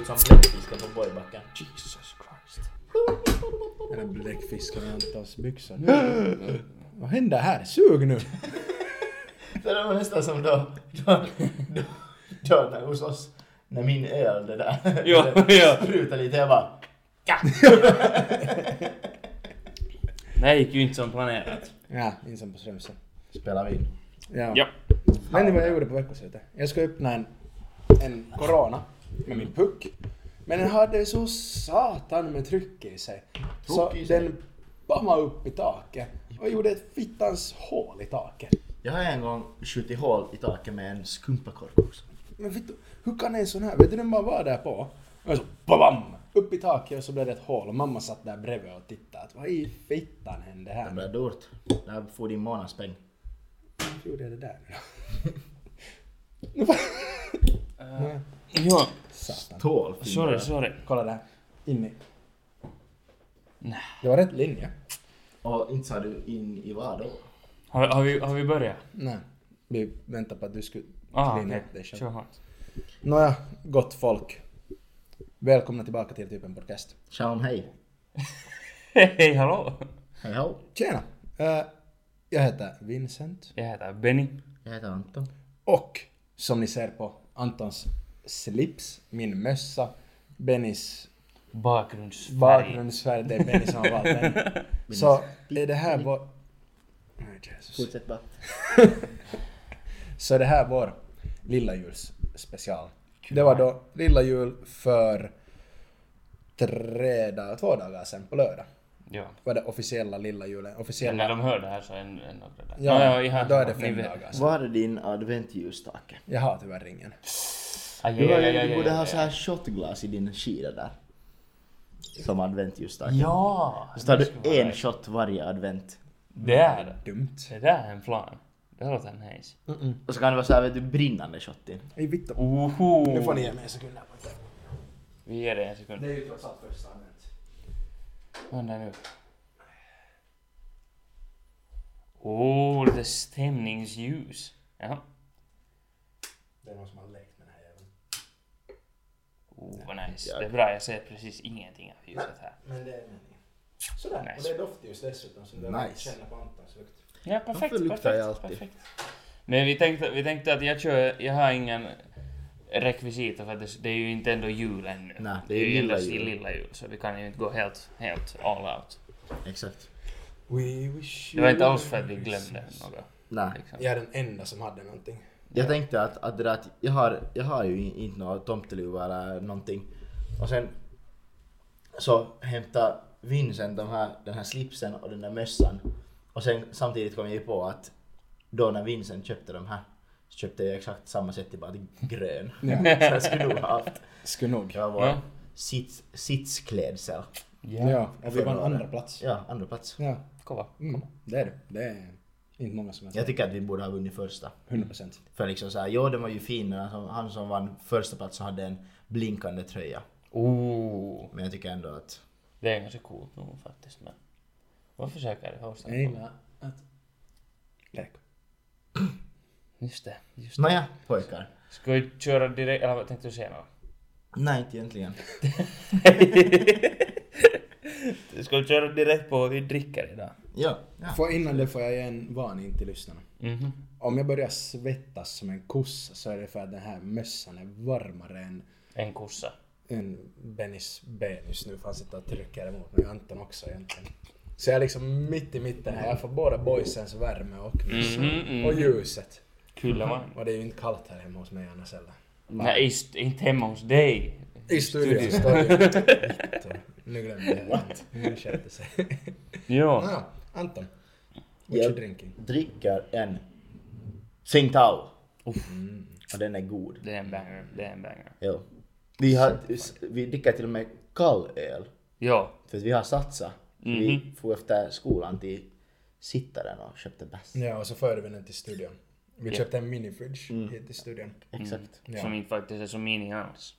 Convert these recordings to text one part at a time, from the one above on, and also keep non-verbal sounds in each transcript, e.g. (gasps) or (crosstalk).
ut som bläckfisken på Borgbacken. Jesus Christ. Är det bläckfisken i Antons byxor? Vad händer här? Sug nu! (laughs) Det var nästan som då, då, då, då när, hos oss, när min öl det där Ja, (laughs) ja. sprutade lite, jag bara (laughs) Det här gick ju inte som planerat. Ja, ensam på Strömstad. spelar vi in. Ja. Ja. Vet ni vad jag gjorde på veckoslutet? Jag ska öppna en, en Corona med min puck. Men den hade så satan med tryck i sig. Så Tryck i sig? den bommade upp i taket och gjorde ett fittans hål i taket. Jag har en gång skjutit hål i taket med en skumpakorv också. Men vet du, hur kan en sån här, vet du den bara var där på? Och så bam! Upp i taket och så blev det ett hål och mamma satt där bredvid och tittade att vad i fittan hände Det här? blev dyrt. Där får din månadspeng. Hur gjorde jag det där nu då? (laughs) Uh, ja, Satan. Sorry, sorry. Kolla där. In i. Nej. Det var rätt linje. Och inte sa du in i vad då? Har, har, vi, har vi börjat? Nej. Vi väntar på att du skulle Ah, okej. upp dig själv. Kör hårt. Nåja, gott folk. Välkomna tillbaka till typen podcast. Sean, hej. Hej, hallå! Hej hallå. Tjena! Eh, jag heter Vincent. Jag heter Benny. Jag heter Anton. Och som ni ser på Antons slips, min mössa, Bennys Bakgrundsfärg. bakgrundsfärg, det är Benny som har valt den. (laughs) Så är det här vår... Nej, Jesus. Fortsätt bara. (laughs) Så det här vår lilla juls special. Det var då lilla jul för tre dagar, två dagar sedan på lördag. Ja. Var det officiella lilla julen. Men Officiella... när de hör det här så är det några där. Ja, ja, ihan då är det fem dagar sedan. Var är din adventljusstake? Jag har tyvärr ringen. Aj, Du, aj, har, aj, du aj, borde aj, ha så här shotglas i din skida där. Som adventljusstake. Ja! Så tar du vara en nice. shot varje advent. Det är det. Dumt. Det där är en plan. Det låter nice. Mm-mm. Och så kan det vara så här, vet du, brinnande shot in. Ej vittu. Oho! Nu får ni ge mig en sekund här. Vi ger dig en sekund. Det är ju trots allt första advent. Vad är det nu? Åh, lite stämningsljus. Ja. Det är någon som har lekt med den här jäveln. Oh, vad nice. Jag- Det är bra, jag ser precis ingenting av ljuset här. Men det är meningen. Sådär. Nice. Och det är doftljus dessutom som du Nice. känner på Antons lukt. Ja, perfekt, Varför luktar jag perfekt, alltid? perfekt. Men vi tänkte, vi tänkte att jag kör, jag har ingen rekvisita för att det, det är ju inte ändå jul ännu. Nej, det är ju lilla endast i jul. lilla jul, så vi kan ju inte gå helt, helt all out. Exakt. We wish Det var inte alls för att vi glömde något. Nej. Liksom. Jag är den enda som hade någonting. Jag tänkte att, att det där att jag har, jag har ju inte någon tomteluva eller någonting. Och sen så hämtade Vincent de här, den här slipsen och den där mössan. Och sen samtidigt kom jag ju på att då när Vincent köpte de här så köpte jag exakt samma sätt bara grön. (laughs) Ja. så jag skulle nog ha haft. Skulle nog. Det var vår Ja. sits, sitsklädsel. Ja, och vi vann andra plats. Ja, andra plats. Ja. Kova. Mm. Det är det. Det är inte många som Jag tycker att vi borde ha vunnit första. 100%. För liksom såhär, jo den var ju fin men han som, han som vann första platsen hade en blinkande tröja. Oh, Men jag tycker ändå att... det är ganska coolt nog faktiskt. Men vad försöker du Jag åstadkomma? gillar att leka. (clears throat) Just det, just det. Nåja, pojkar. Ska vi köra direkt, eller vad tänkte du säga något? Nej, inte egentligen. (laughs) Ska vi köra direkt på vad vi dricker idag? Ja. ja. För innan det får jag ge en varning till lyssnarna. Mhm. Om jag börjar svettas som en kossa så är det för att den här mössan är varmare än, En kossa. än Bennys ben just nu för han sitter och trycker emot mig. Anton också egentligen. Så jag är liksom mitt i mitten här. Jag får båda boysens värme och mössan. Mhm, mhm. Och ljuset. Kyllä vain. Och det är ju inte kallt här hemma hos mig annars heller. Nej, inte hemma hos dig. I studion det Vittu, Nu glömde jag. What? Nu skärpte sig. Jo. Anton. What you Jag drinking? dricker en Tsingtao. Mm. Och den är god. Det är en banger. Det är en banger. Jo. Vi, har, vi dricker till och med kall öl. Jo. För att vi har satsat. Vi Mhm. får efter skolan till Sittaren och köpte bäst. Ja, och så förde vi den till studion. Vi Ja. köpte en minifridge Mm. hit till studion. Exakt. Ja. Som inte faktiskt är så mini alls.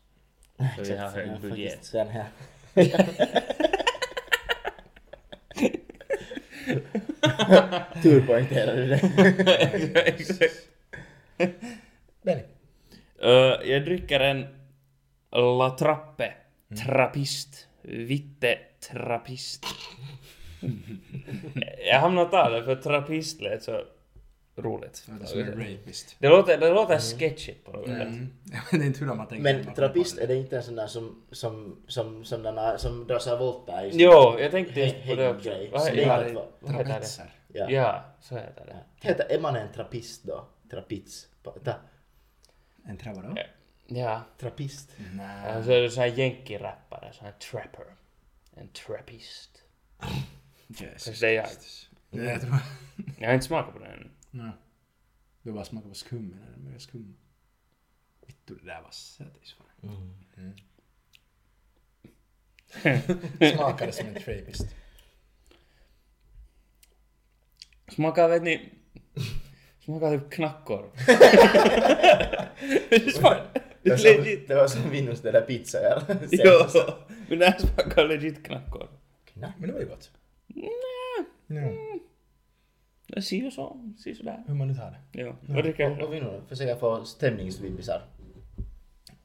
(laughs) Så vi har hög ja, budget. faktiskt Den här. (laughs) (laughs) (laughs) Tur poängterade du det. Exakt. (laughs) Benny. Uh, jag dricker en La Trappe, trappist, vitte trappist. (laughs) jag hamnade det för trappist lät så roligt. Det låter som en rapist. Det låter, det låter sketchigt på något sätt. Mm. Jag vet inte hur de har tänkt. Men trappist, är det inte en sån där som, som, som, som, den här, som drar sig volter i? Jo, jag tänkte just på det också. Vad heter det? Trapetser. Ja. Ja, så heter det. Heter, är man en trappist då? Ta, En tra vadå? Ja. Trappist? Nej. och så är det sån här jänki-rappare, sån här trapper. En trappist. (laughs) Kanske det är jag. Jag tror... Jag har inte smakat på den. Nej. Du bara smakar på skummen när det börjar skum. Vittu, det där var sötis fan. Mm. (laughs) Smakade som en trapist. Smakar, vet ni... Smakar typ knackkorv. (laughs) det smakar... Det Det var är som, legit. det var som Vinnus det där pizza ja. (laughs) Jo, men det här smakar legit knackkorv. Knack. Men det var ju gott. Nej, Ja. Det ser ju så. Ser sådär. Hur man nu tar det. Ja. Dricker Och, och försöker få stämningsvibisar.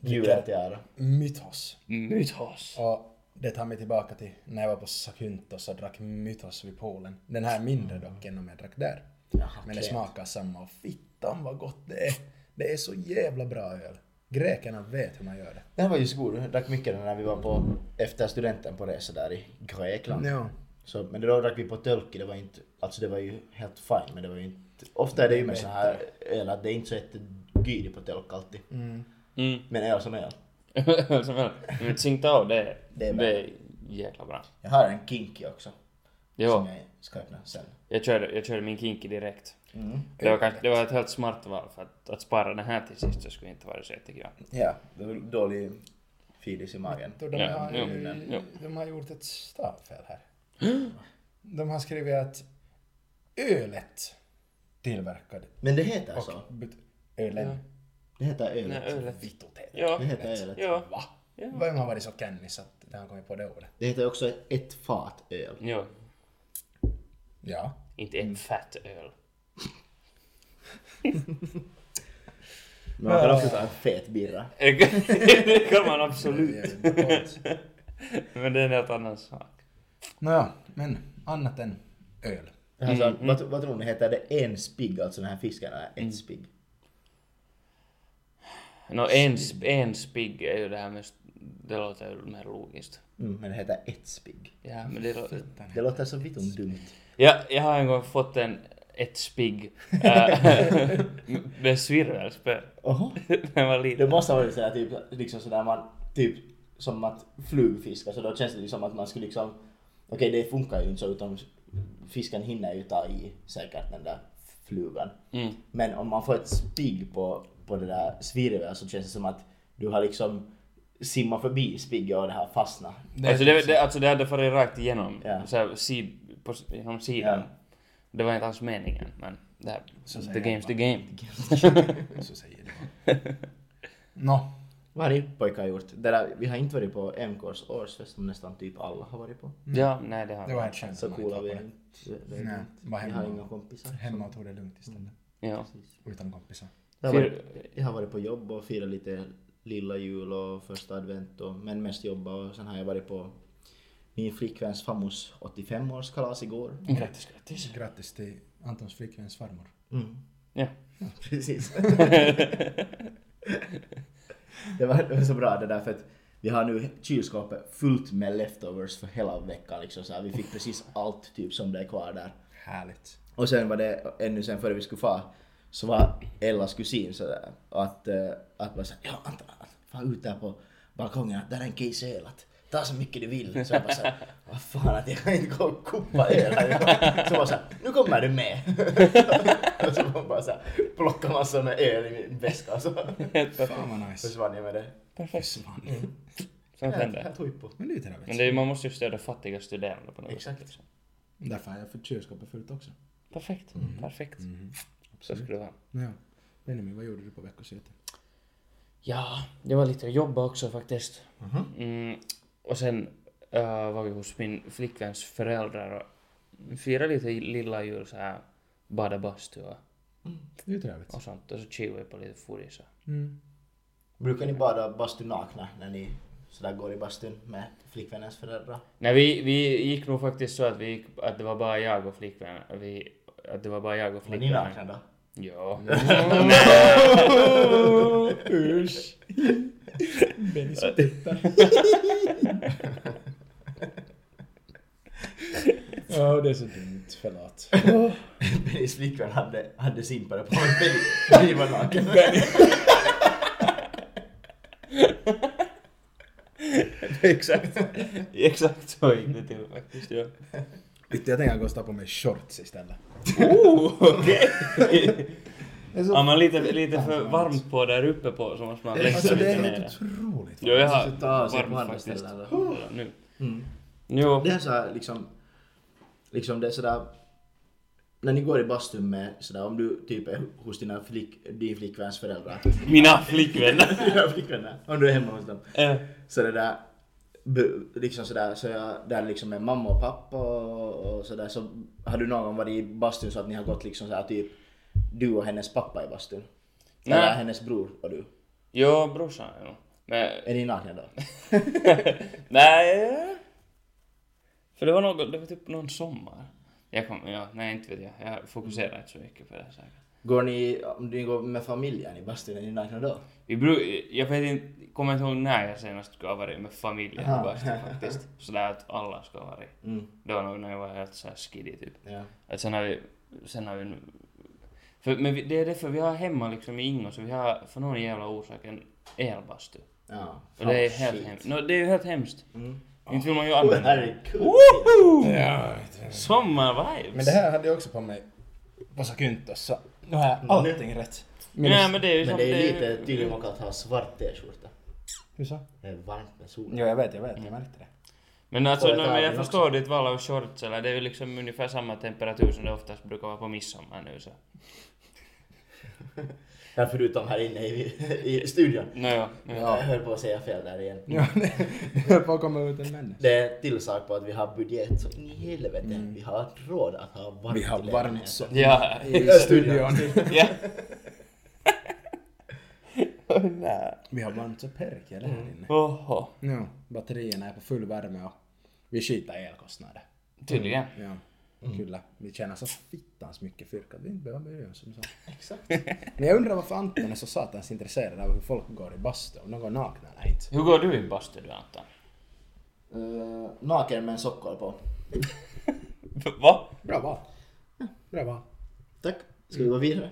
Julen till ära. Mythos. Mythos. Och det tar mig tillbaka till när jag var på Sakyntos och drack Mythos vid poolen. Den här är mindre dock än om jag drack där. Jaha, Men det smakar samma och fittan vad gott det är. Det är så jävla bra öl. Grekerna vet hur man gör det. Den var just god. Jag drack mycket när vi var på, efter studenten på resa där i Grekland. Ja. Så, men då drack vi på tölki, det var inte, alltså det var ju helt fine men det var ju inte, ofta är det ju med så här öl att det är inte så jättegydigt på tölk alltid. Mm. Mm. Men öl som öl. (laughs) Som väl. Men Tsingtao, det, Det är det är jäkla bra. Jag har en kinky också. Som Jo, jag ska öppna sen. jag körde, jag körde min kinky direkt. Mm. Det var, kanske, det var ett helt smart val för att, att spara den här till sist så skulle inte vara så jättekul. Ja, det var dålig fidis i magen. Då de, Ja, har, jo, ju- jo. de har gjort ett stavfel här. (gasps) De har skrivit att ölet tillverkad Men det heter och så. ölen. Ja. Det heter öl. Nej, ölet. Vittot heter Ja. Det heter ölet. Ja. Va? Ja. Vem har varit så kennis att det har kommit på det ordet? Det heter också ett fat öl. Jo, Ja. inte en fat öl. Men (laughs) man kan också ta en fet birra. (laughs) det kan man absolut. (laughs) Men det är en helt annan sak. Nåja, men annat än öl. Alltså, Mm, vad, vad tror ni, heter det en spigg, alltså den här fisken är Mm. ett spigg? Nå, en, en spigg är ju det här mest... Det låter ju mer logiskt. Mm, men det heter ett spigg. Ja, men det låter... Det låter så vitt dumt. Ja, jag har en gång fått en... Ett spigg. äh, (laughs) med svirvelspö. Oho. (laughs) När Det måste ha varit sådär typ, liksom sådär man, typ som att flugfiska, så då känns det liksom att man skulle liksom, okej det funkar ju inte så utan fisken hinner ju ta i säkert den där flugan. Mm. Men om man får ett spigg på, på det där svirveln så känns det som att du har liksom simmat förbi spigget och det har fastnat. alltså, det, det, alltså det hade farit rakt igenom. Ja. Så här, sid, på, genom sidan. Ja. Det var inte alls meningen, men det här, Så the game's man. the game. (laughs) Så säger det. (laughs) Nå, Vad har ni pojkar gjort? Det där, vi har inte varit på MKs årsfest som nästan typ alla har varit på. Ja, nej det har det var helt skönt Så coola inte vi var är inte. Nej, Vi har inga kompisar. Hemma och tog det lugnt istället. Ja. Utan kompisar. Jag har, varit, jag har varit på jobb och firat lite lilla jul och första advent och, men mest jobba och sen har jag varit på min flickväns farmors 85-årskalas igår. Grattis, grattis. Grattis till Antons flickväns farmor. Mm. Ja. Precis. (laughs) (laughs) (laughs) det, var, det var så bra det där för att vi har nu kylskåpet fullt med leftovers för hela veckan liksom så här. Vi fick precis allt typ som det är kvar där. Härligt. Och sen var det ännu sen före vi skulle fara så var Ellas kusin sådär att, eh, att bara såhär, ja Anton, fan ut där på balkongen, där är en att ta så mycket du vill. Så jag bara såhär, vad fan att jag kan inte gå och kuppa öl här. (laughs) Så bara såhär, nu kommer du med. och (laughs) så bara såhär, plocka massor med öl i min väska och så. Fan vad nice. försvann jag med det. Perfekt. Försvann. Sånt händer. Men det är ju. Men det, är- man måste ju stödja fattiga studerande på något Exakt. sätt. liksom. Därför har jag fått kylskåpet fullt också. Perfekt. Perfekt. Så skulle det vara. Ja. Benjamin, vad gjorde du på veckoslutet? Ja, det var lite att jobba också faktiskt. Mhm. Mm, och sen äh, var vi hos min flickväns föräldrar och firade lite lilla jul så här bada bastu och, Det är trevligt. och sånt. Och så chillade vi på lite och Mm. Brukar ni bada bastu nakna när ni sådär går i bastun med flickvännens föräldrar? Nej, vi, vi gick nog faktiskt så att vi gick, att det var bara jag och flickvännen. Vi, att det var bara jag och Var ni flickvännen. nakna då? Ja. (laughs) Usch. (laughs) Benny spottar. Ja, det är så dumt. Förlåt. (laughs) Bennys flickvän hade, hade simpare på och Benny, Benny var naken. exakt. exakt så gick det till faktiskt, ja. Jag tänker gå och stå på mig shorts istället. Oh, okej. (laughs) Det är så- Har man lite, lite för varmt på där uppe på så måste man lägga Alltså det lite är ner. helt otroligt. Jo, jag har varmt faktiskt. Nu. Mm. Jo. Det är så här liksom, liksom det är sådär, när ni går i bastun med sådär, om du typ är hos dina flick, din flickväns föräldrar, Mina flickvänner. (laughs) dina flickvänner, om du är hemma hos dem, Eh, så det där, liksom sådär, så jag där liksom med mamma och pappa och, och sådär, så har du någon gång varit i bastun så att ni har gått liksom såhär typ, du och hennes pappa i bastun? Nej. Eller hennes bror och du? jo, brorsan jo. Men, Är ni nakna då? (laughs) nej. För det var något, det var typ någon sommar. Jag kom, ja, nej inte vet jag. Jag fokuserar inte så mycket på det säkert. Går ni, om ni går med familjen i bastun, är ni nakna då? Vi bru- jag vet inte, kommer inte ihåg när jag senast skulle ha varit med familjen Aha. i bastun (laughs) faktiskt. Sådär att alla ska ha varit. Mm, Det var nog när jag var helt såhär skiddy typ. ja. Att sen har vi, sen har vi för, men vi, det är därför vi har hemma liksom i Ingo så vi har för någon jävla orsak en elbastu. Ja. Och det är helt hemskt. No, det är ju helt hemskt. Mm. Inte vill man ju använda det. herregud. Woho! Ja, vet du. Sommar-vibes! Men det här hade jag också på mig på Sakuntos så nu har jag allting rätt. Ja men det är ju Men det är lite tydligen man kan ha svart t-skjorta. Hur så? Det är varmt med sol. Jo, jag vet, jag vet. Jag märkte det. Men alltså, nej, men jag förstår ditt val av shorts eller det är ju liksom ungefär samma temperatur som det oftast brukar vara på midsommar nu så. Ja, förutom här inne i, i studion. Ja, Ja. jag höll på att säga fel där igen. Ja, det höll på att komma ut en människa. Det är till sak på att vi har budget så in i helvete. Vi har råd att ha varmt Vi har varmt så. Ja. I studion. ja. (laughs) Vi har varmt så perkele här inne. Oho. Ja, batterierna är på full värme och vi skiter i elkostnader. Tydligen. Ja, kyllä. Vi tjänar så fittans mycket fyrk att vi inte behöver bry oss om så. Exakt. (laughs) Men jag undrar varför Anton är så satans intresserad av hur folk går i bastu, om de går nakna eller inte. Hur går du i bastu du Anton? Uh, naken med en sockkål på. (laughs) Va? Bra val. Bra val. Tack. Ska vi gå vidare?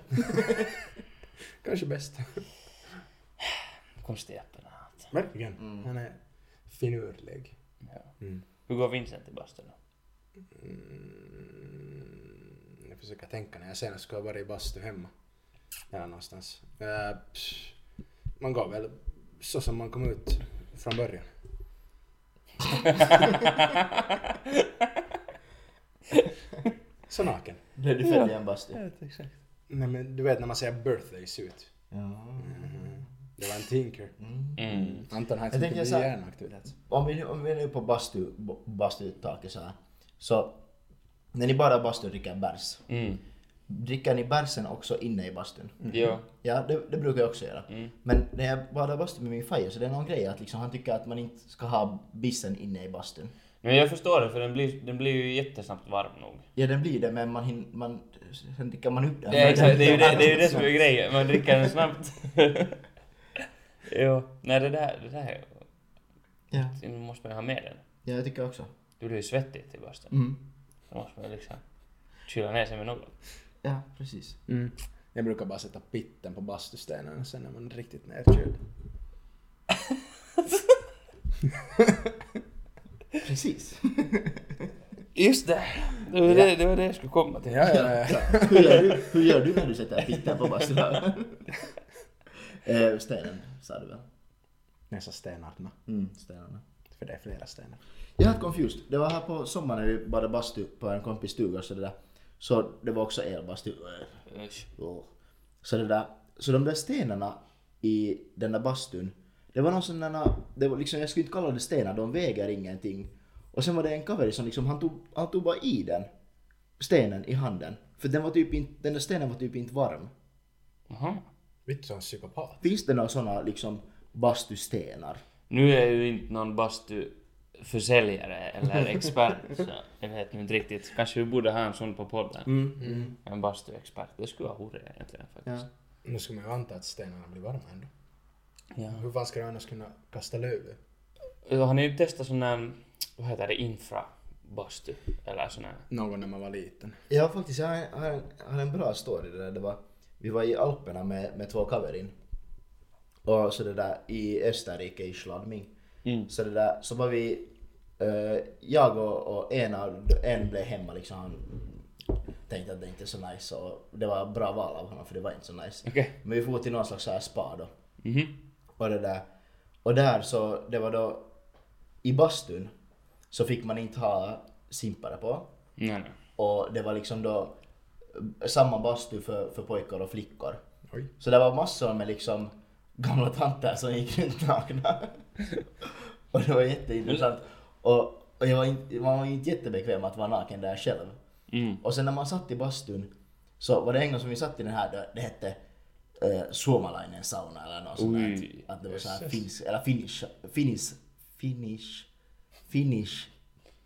(laughs) Kanske bäst. Konstig Jeppe den här Anton. Verkligen. Han är finurlig. Ja. Mm. Hur går Vincent i bastu då? Mm, jag försöker tänka när jag senast skulle ha varit i bastu hemma. Eller någonstans. Uh, man går väl så som man kom ut från början. (laughs) så naken. Blev du född i en bastu? exakt. Nej men du vet när man säger birthday suit. Ja. Mm. Det var en tinker. Mm. Mm. Anton har inte här- hjärnaktivitet. Om vi, om vi är nu på bastu, b- bastuuttaket så här. Så när ni bara bastu dricker bärs. Mm. Dricker ni bärsen också inne i bastun? Jo. Ja, det, det brukar jag också göra. Mm. Men när jag badar bastu med min fajer så det är någon grej att liksom han tycker att man inte ska ha bissen inne i bastun. Men jag förstår det för den blir, den blir ju jättesnabbt varm nog. Ja den blir det men man, hin, man sen dricker man upp den. Det är, exakt, det är ju det, det, är det som är (laughs) grejen, man dricker den snabbt. (laughs) jo. Nej det där, det där Ja, det måste man ha med den. ja jag tycker också. Svettig till bastun. Mm. Då måste man liksom kyla ner sig med något. Ja, precis. Mm. Jag brukar bara sätta pitten på bastustenen och sen är man riktigt nerkyld. (laughs) Precis. Just det! Det var det, det, var det jag skulle komma till. Ja, ja, ja. (laughs) hur, gör du, hur gör du när du sätter pitten på bastun? (laughs) eh, stenen sa du väl? Nästa stenarna. Mm, stenarna. För det är flera stenar. Jag är helt confused. Det var här på sommaren när vi badade bastu på en kompis stuga så det där. Så det var också elbastu. Så det där. Så de där stenarna i den där bastun. Det var någon sån där, det var liksom, jag skulle inte kalla det stenar, de väger ingenting. Och sen var det en kaveri som liksom, han tog, han tog bara i den. Stenen i handen. För den var typ inte, den där stenen var typ inte varm. Jaha. Är en psykopat. Finns det några såna liksom bastustenar. Nu är ju inte någon bastuförsäljare eller (laughs) expert, så jag vet inte riktigt. Kanske vi borde ha en sån på podden. Mm. En bastuexpert. Det skulle vara hurra egentligen faktiskt. Nu ska man ju anta att stenarna blir varma ändå. Ja. Hur fan ska du annars kunna kasta löv? Ja. Har ni testat sån här, vad heter det, infrabastu? Eller sån här? Någon när man var liten. Ja faktiskt, jag har, en- har en bra story där. Det var, vi var i Alperna med, med två kaverin. Och så det där i Österrike i Schladming. Mm. Så det där, så var vi, eh, jag och, och en, av, en blev hemma liksom. Han tänkte att det inte är så nice och det var bra val av honom för det var inte så nice. Okej. Men vi får till någon slags så här spa då. Mhm. Och det där. Och där så, det var då i bastun så fick man inte ha simpare på. Nej, nej. Och det var liksom då eh, samma bastu för, för pojkar och flickor. Oj. Så det var massor med liksom gamla tanter som gick runt nakna. (laughs) och det var jätteintressant. Och, och jag var inte, man var inte jättebekväm att vara naken där själv. Mm. Och sen när man satt i bastun så var det en gång som vi satt i den här, det, hette uh, Suomalainen sauna eller något sånt där. Oj. Att det var så här finsk, eller finnish, finnish, finnish, finnish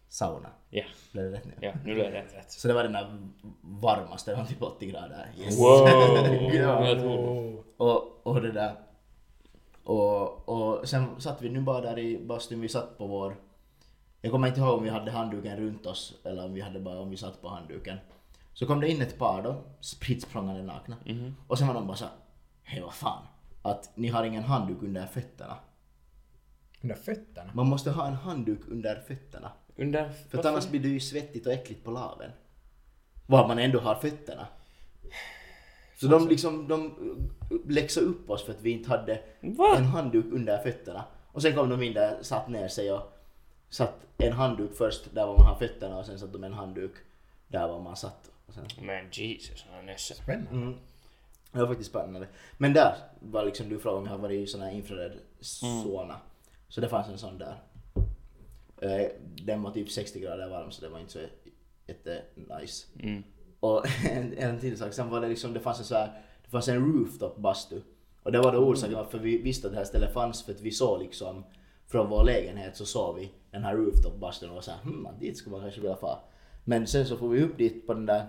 sauna. Ja, Blev det rätt nu? ja, nu blev det rätt. Så det var den där varmaste, det var typ 80 grader. Yes. Wow! (laughs) ja. Oh. och, och det där. Och, och sen satt vi nu bara där i bastun, vi satt på vår... Jag kommer inte ihåg om vi hade handduken runt oss eller om vi hade bara om vi satt på handduken. Så kom det in ett par då, spritt språngande nakna. Och sen var de bara så hej vad fan, att ni har ingen handduk under fötterna. De där fötterna. Man måste ha en handduk under fötterna. Under... För att annars blir det ju svettigt och äckligt på laven. Var man ändå har fötterna. Så de liksom, de läxade upp oss för att vi inte hade Va? en handduk under fötterna. Och sen kom de in där, satt ner sig och satt en handduk först där var man har fötterna och sen satt de en handduk där var man satt. Och sen, Men Jesus, han är nösse. Spännande. mm. Det var faktiskt spännande. Men där var liksom, du frågade om jag har varit i sån här infrared sauna. Så det fanns en sån där. Eh, Den var typ 60 grader varm så det var inte så jätte nice. Mm. Och en, en till sak, sen var det liksom, det fanns en så här, det fanns en rooftop bastu. Och det var då orsaken varför vi visste att det här stället fanns för att vi såg liksom från vår lägenhet så såg vi den här rooftop bastun och var såhär hmm, dit skulle man kanske vilja fara. Men sen så får vi upp dit på den där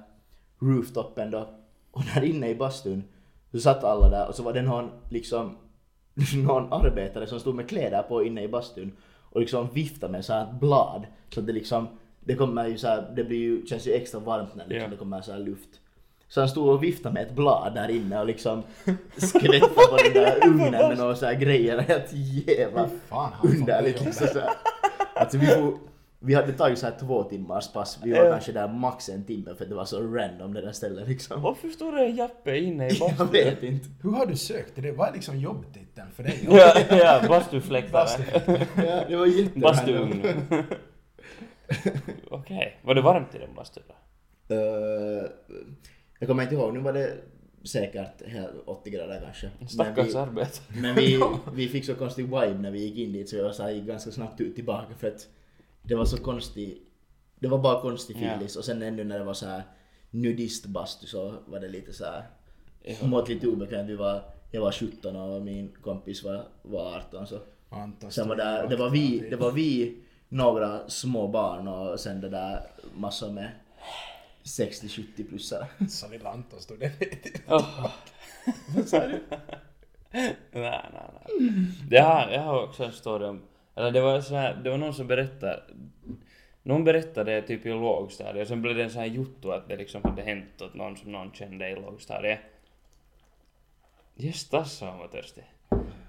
rooftopen då och där inne i bastun så satt alla där och så var det någon liksom (laughs) någon arbetare som stod med kläder på inne i bastun och liksom viftade med så här ett blad så att det liksom det kommer ju så här, det blir ju, känns ju extra varmt när liksom Ja. det kommer så här luft. Så han stod och viftade med ett blad där inne och liksom skvättade på den där (laughs) ugnen med några så här grejer. (laughs) Helt jävla Fan, han får underligt liksom så här. Alltså vi, får, vi hade tagit så här två timmars pass. Vi var kanske där max en timme för det var så random det där stället liksom. Varför står det en Jappe inne i (laughs) Jag bastun? vet inte. Hur har du sökt det? Vad är liksom jobbtiteln för dig? Ja, ja, bastufläktare. Ja, det var jätterandom. Bastuugn. Okej, var det varmt i den bastun då? Uh, jag kommer inte ihåg, nu var det säkert helt 80 grader kanske. Stackars Men arbete. vi, men vi, (laughs) vi fick så konstig vibe när vi gick in dit så jag så gick ganska snabbt ut tillbaka för att det var så konstig, det var bara konstig Ja. filis och sen ännu när det var så här nudistbastu så var det lite så här Ja. mått lite obekvämt. Vi var, jag var 17 och min kompis var, var 18 så. Sen var det, det var vi, det var vi, några små barn och sen det där massor med 60-70 plussare. alltid. Så lilla Anton stod där. Oh. nej, nej, nej. Det har, jag har också en story om, eller det var så här, det var någon som berättade, någon berättade typ i lågstadiet och sen blev det en sån här jotto att det liksom hade hänt åt någon som någon kände i lågstadiet. Vad han var törstig.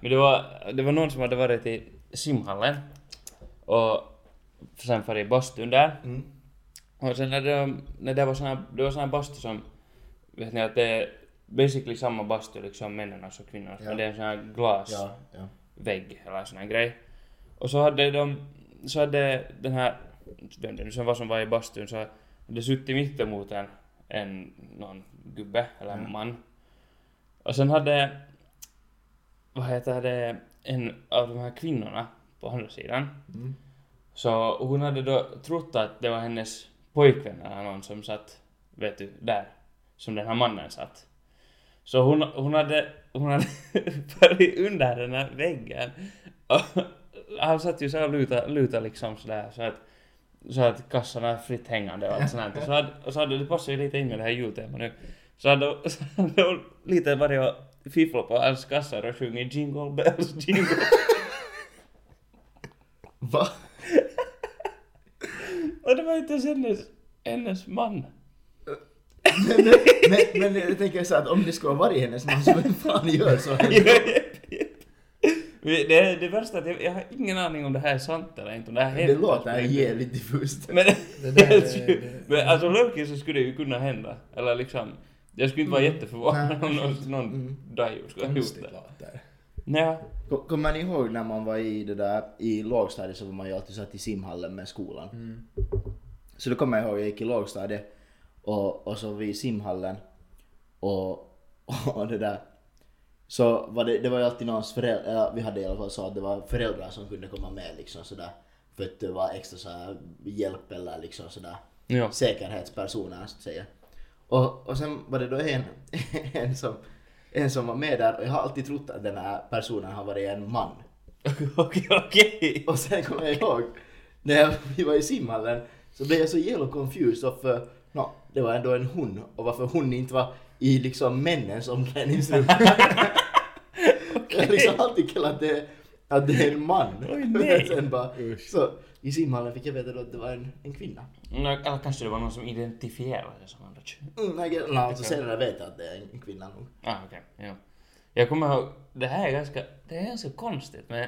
Men det var, det var någon som hade varit i simhallen och sen farit i bastun där. Mm. Och sen när det, när det var sån här, det var sån här bastu som, vet ni att det är basically samma bastu liksom männens och kvinnornas, Ja. men det är en sån här glasvägg Ja, ja. eller sån här grej. Och så hade de, så hade den här, vem det nu som var som var i bastun, så hade suttit mittemot en, en någon gubbe eller en man. Och sen hade, vad heter det, en av de här kvinnorna på andra sidan, Mm. så hon hade då trott att det var hennes pojkvän eller någon som satt, vet du, där. Som den här mannen satt. Så hon, hon hade, hon hade (laughs) varit under den här väggen. Och han satt ju så och lutade, lutade liksom sådär så att, så att kassorna är fritt hängande och allt sånt och Så hade, och så hade det passat ju lite in med det här jultemat nu. Så hade, så hade hon lite varit och fifflat på hans kassar och sjungit Jingle Bells Jingle Va? Och det var inte ens hennes, hennes man. men, men, men jag tänker så att om det skulle ha varit hennes man så vem fan gör så? (laughs) det, det, det värsta är att jag, jag har ingen aning om det här är sant eller inte, om det här Det låter jävligt diffust. Men, Det där är- (laughs) det, men alltså Loki så skulle det ju kunna hända. Eller liksom, jag skulle inte vara Mm. jätteförvånad om någon, någon Mm. dajo skulle ha gjort det. låter. Kom- Kommer ni ihåg när man var i det där, i lågstadiet så var man ju alltid satt i simhallen med skolan. Mm. Så då kommer jag ihåg, jag gick i lågstadiet och, och så var vi i simhallen och, (laughs) och det där. Så var det, det var ju alltid någons föräldrar, eller vi hade i alla fall så att det var föräldrar som kunde komma med liksom sådär. För att det var extra så här hjälp eller liksom sådär Ja. säkerhetspersoner så att säga. Och, och sen var det då en, (laughs) en, som, en som var med där och jag har alltid trott att den här personen har varit en man. (laughs) Okej, okej. Och sen kommer jag ihåg, när vi var i simhallen så blev jag så jävla confused uh, no, det var ändå en hon och varför hon inte var i liksom männens omklädningsrum. (laughs) Jag har liksom alltid kallat det att det är en man. Oj, nej. (laughs) Sen bara, Usch. så i simhallen fick jag veta då att det var en, en kvinna. Nå, Eller kanske det var någon som identifierade det som andra kön. Mm, jag, no, alltså senare vet jag att det är en kvinna nog. Ah, okej. ja. Jag kommer ihåg, det här är ganska, det är ganska konstigt men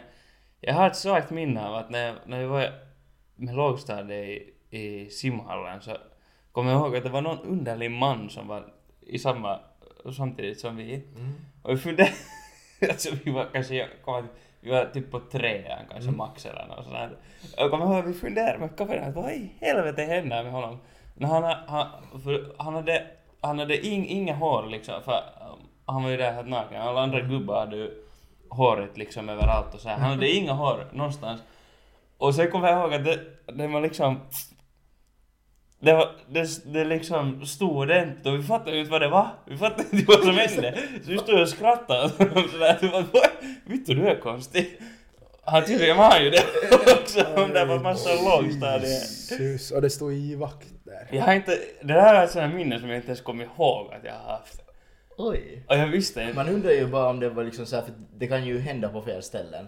jag har ett svagt minne av att när, när vi var med lågstadiet i, i simhallen så kommer jag ihåg att det var någon underlig man som var i samma, samtidigt som vi. Och vi funderade, (laughs) alltså vi var kanske, jag kommer vi var typ på trean kanske max eller något sånt. Jag kommer ihåg vi funderade med kameran att vad i helvete händer med honom? När han, han, han hade, han hade ing, inga hår liksom, för han var ju där helt naken. Alla andra gubbar hade ju håret liksom överallt och så här. Han hade inga hår någonstans. Och sen kommer jag ihåg att det, det var liksom... Det, var, det, det liksom stod ordentligt och vi fattade ju inte vad det var. Vi fattade inte vad som hände. Så vi stod och skrattade (laughs) sådär. Det var, Vittu du är konstig. Han tydligen var han ju det (laughs) också. Om det var massa lågstadiet. Jesus, och det stod i vakt där. Jag har inte... Det här är ett sånt minne som jag inte ens kommer ihåg att jag har haft. Oj. Och jag visste inte. Man undrar ju bara om det var liksom så här, för det kan ju hända på fel ställen.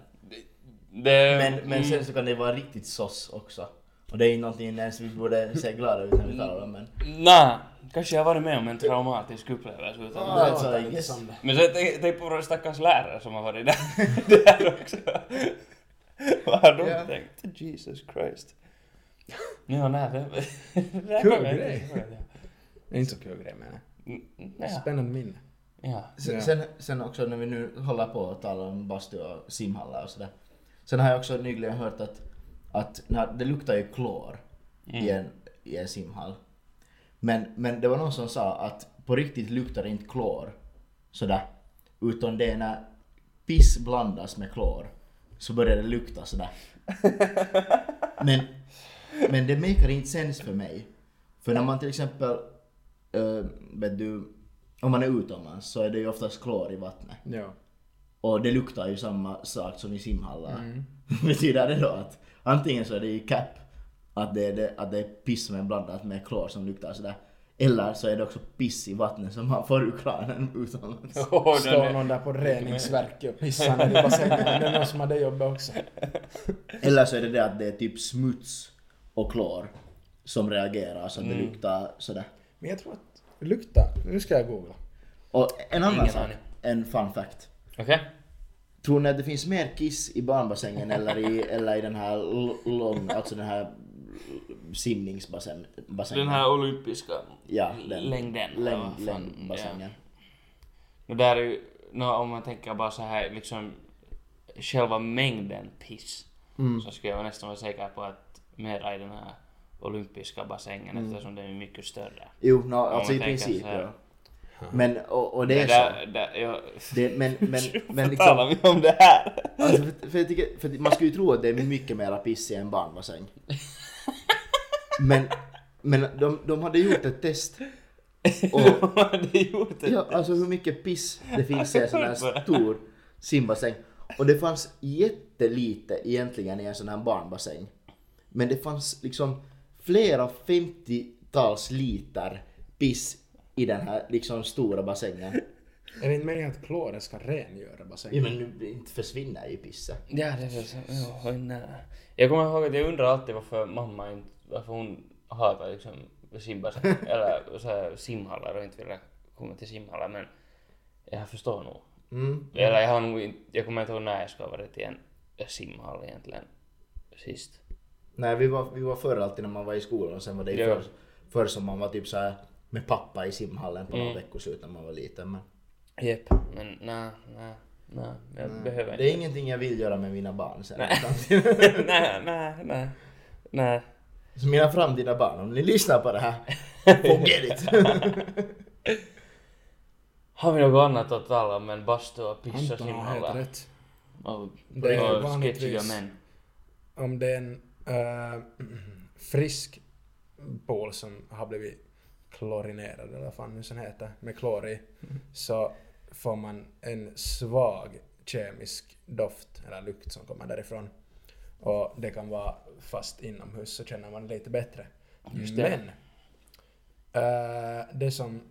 Det, Men, men mm, sen så kan det vara riktigt sås också. Och det är ju någonting ens vi borde se glada ut när vi talar om men... Nej, kanske jag har varit med om en traumatisk upplevelse utan Ja, alltså, låter I lite guess. som det. Men så tänk på våra stackars lärare som har varit där, (laughs) där också. Vad har de Ja. tänkt? Jesus Christ. Ja, (laughs) nej, det... det Kul jag grej. Det är inte så kul grej men ja. Ja. spännande minne. ja. Sen, sen, sen också när vi nu håller på att tala om bastu och simhallar och sådär. Sen har jag också nyligen hört att, att när, det luktar ju klor i, en, i en simhall. Men, men det var någon som sa att på riktigt luktar det inte klor sådär. Utan det är när piss blandas med klor så börjar det lukta sådär. (laughs) Men, men det makar inte sens för mig. För när man till exempel, uh, vet du, om man är utomlands så är det ju oftast klor i vattnet. Ja. Och det luktar ju samma sak som i simhallar. (laughs) Betyder det då att antingen så är det i cap att det är, det, att det är piss som är blandat med klor som luktar sådär. Eller så är det också piss i vattnet som man får ur kranen utomlands. (laughs) Den Står är- någon där på reningsverket och pissar (laughs) ner i bassängen. Det är någon som har det jobbet också. Eller så är det det att det är typ smuts och klor som reagerar så att det luktar sådär. Men jag tror att det luktar. Nu ska jag googla. Och en annan Ingen sak, en fun fact. Okej. Tror ni att det finns mer kiss i barnbassängen eller i, (laughs) eller i den här lång, alltså den här simningsbassängen? Den här olympiska Ja, den. längden. fan, längdbassängen. Och där är ju, nå, om man tänker bara så här liksom själva mängden piss Mm. så skulle jag nästan vara säker på att mera i den här olympiska bassängen Mm. eftersom den är mycket större. Jo, no, alltså i princip så här. ja. Men, och, och det är där, så. där, jag, Det, men, (laughs) men, men Vad talar liksom, vi om det här? alltså för, för, jag tycker, för man skulle ju tro att det är mycket mera piss i en barnbassäng. (laughs) Men, men de, de hade gjort ett test (laughs) Och, det är gjort det. ja, alltså hur mycket piss det finns i en sån här stor simbassäng. Och det fanns jättelite egentligen i en sån här barnbassäng. Men det fanns liksom flera 50-tals liter piss i den här liksom stora bassängen. Är det inte meningen att kloren ska rengöra Ja, bassängen? men nu inte försvinner ju pisset. Ja, det är så. Ja, nej. Jag kommer ihåg att jag undrar alltid varför mamma inte, varför hon hatar liksom simbasäng, eller så här simhallar och inte vill komma till simhallar, men jag förstår nog. Mm. Eller jag har nog inte, jag kommer inte ihåg när jag ska ha varit i en simhall egentligen sist. Nej, vi var, vi var förr alltid när man var i skolan och sen var det ju Ja. förr, förr som man var typ så här med pappa i simhallen på några Mm. veckoslut när man var liten. Men Jep, men nej, nej, nej, jag behöver det är inte. ingenting jag vill göra med mina barn (laughs) sen. Nej. nej, nej, nej, nej. Så mina framtida barn, om ni lyssnar på (laughs) det här, forget it! (laughs) Har vi något annat att tala om än bastu och piss och Anton har helt simhallar? rätt. Och, Det är och vanligtvis- sketchiga män. Om det är en äh, (clears throat) frisk pool som har blivit klorinerad, eller vad fan nu sen heter, med klor i, så får man en svag kemisk doft eller lukt som kommer därifrån. Och det kan vara fast inomhus så känner man lite bättre. Just det. Men äh, det som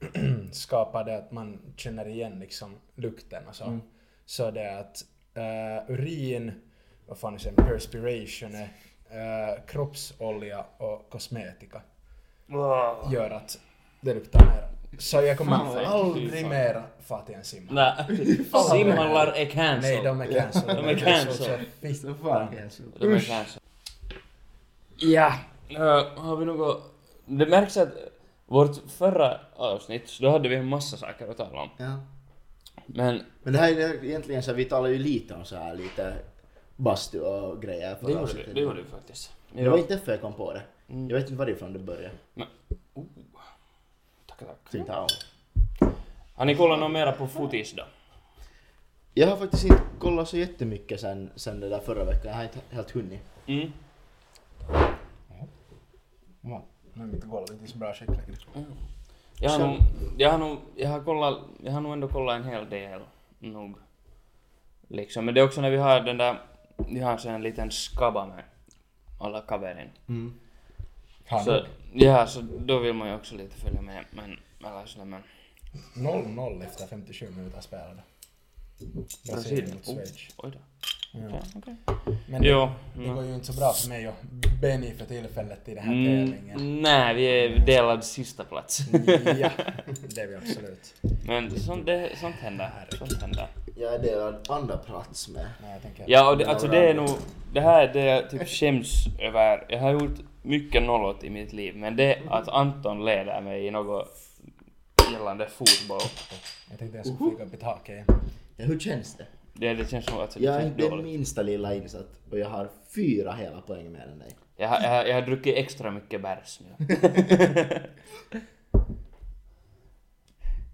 (clears throat) skapar det att man känner igen liksom lukten och så, Mm. så det är att äh, urin, vad fan är det, perspiration, äh, kroppsolja och kosmetika gör att det luktar mer. Så jag kommer Fan, aldrig fan. mer få till en simhall. Nej, simhallar är cancelled. Nej, de är cancelled. De är cancelled. Fy Så fan. fan. De är cancelled. Ja, äh, har vi något... Det märks att vårt förra avsnitt, så då hade vi en massa saker att tala om. Ja. Men Men det här är egentligen så vi talar ju lite om så här lite bastu och grejer. det förra gjorde vi, avsnittet. det gjorde vi faktiskt. Det var inte därför jag kom på det. Mm. Jag vet inte varifrån det började. Oh. Tack, tack. Har ni kollat något mera på fotis då? Jag har faktiskt inte kollat så jättemycket sen, sen det där förra veckan. Jag har inte helt hunnit. Mm. Ja, nu är mitt golv inte så bra skick längre. Jag har Så- nog, jag har nog, jag har kollat, jag har nog ändå kollat en hel del, nog. Liksom, men det är också när vi har den där, vi har så en liten skabba med alla kaverin. Mm. Har Så, ja, så då vill man ju också lite följa med, men, eller sådär men. 0-0 efter 57 minuter spelade. Brasilien mot Schweiz. Oj då. Okej. Men det, Jo. det går ju inte så bra för mig och Benny för tillfället i den här Mm, tävlingen. nej, vi är delad sista plats. ja, (laughs) det är vi absolut. Men sånt, det, sånt händer. Sånt händer. Jag är delad andra plats med. Nej, jag tänker... Ja, och det, alltså det är nog, det här är det jag typ skäms över. Jag har gjort mycket nollot i mitt liv, men det att Anton leder mig i något gällande fotboll, Jag tänkte jag skulle flyga upp i taket igen. Ja, hur känns det? Det, det känns som att det Jag är inte dåligt. minsta lilla insatt och jag har fyra hela poäng mer än dig. Jag, har- jag, har- jag har druckit extra mycket bärs nu. (laughs)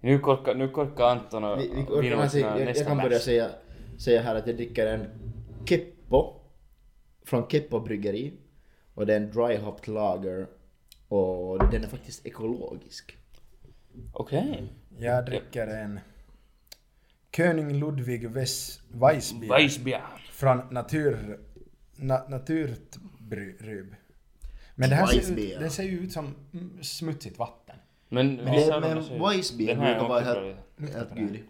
nu korkar, nu korkar Anton och Vi, vi, och vinner kan mot säga, sina jag, nästa jag kan börja bärs. säga, säga här att jag dricker en Keppo från Keppo bryggeri och det är en dry hopped lager och den är faktiskt ekologisk. Okej. Jag dricker en König Ludwig Wes Weissbier Weissbier. från natur... Na, Naturtryb. Men det här ser, det ser ju ut som smutsigt vatten. Men, Men, det, Weissbier brukar vara helt, helt gullig.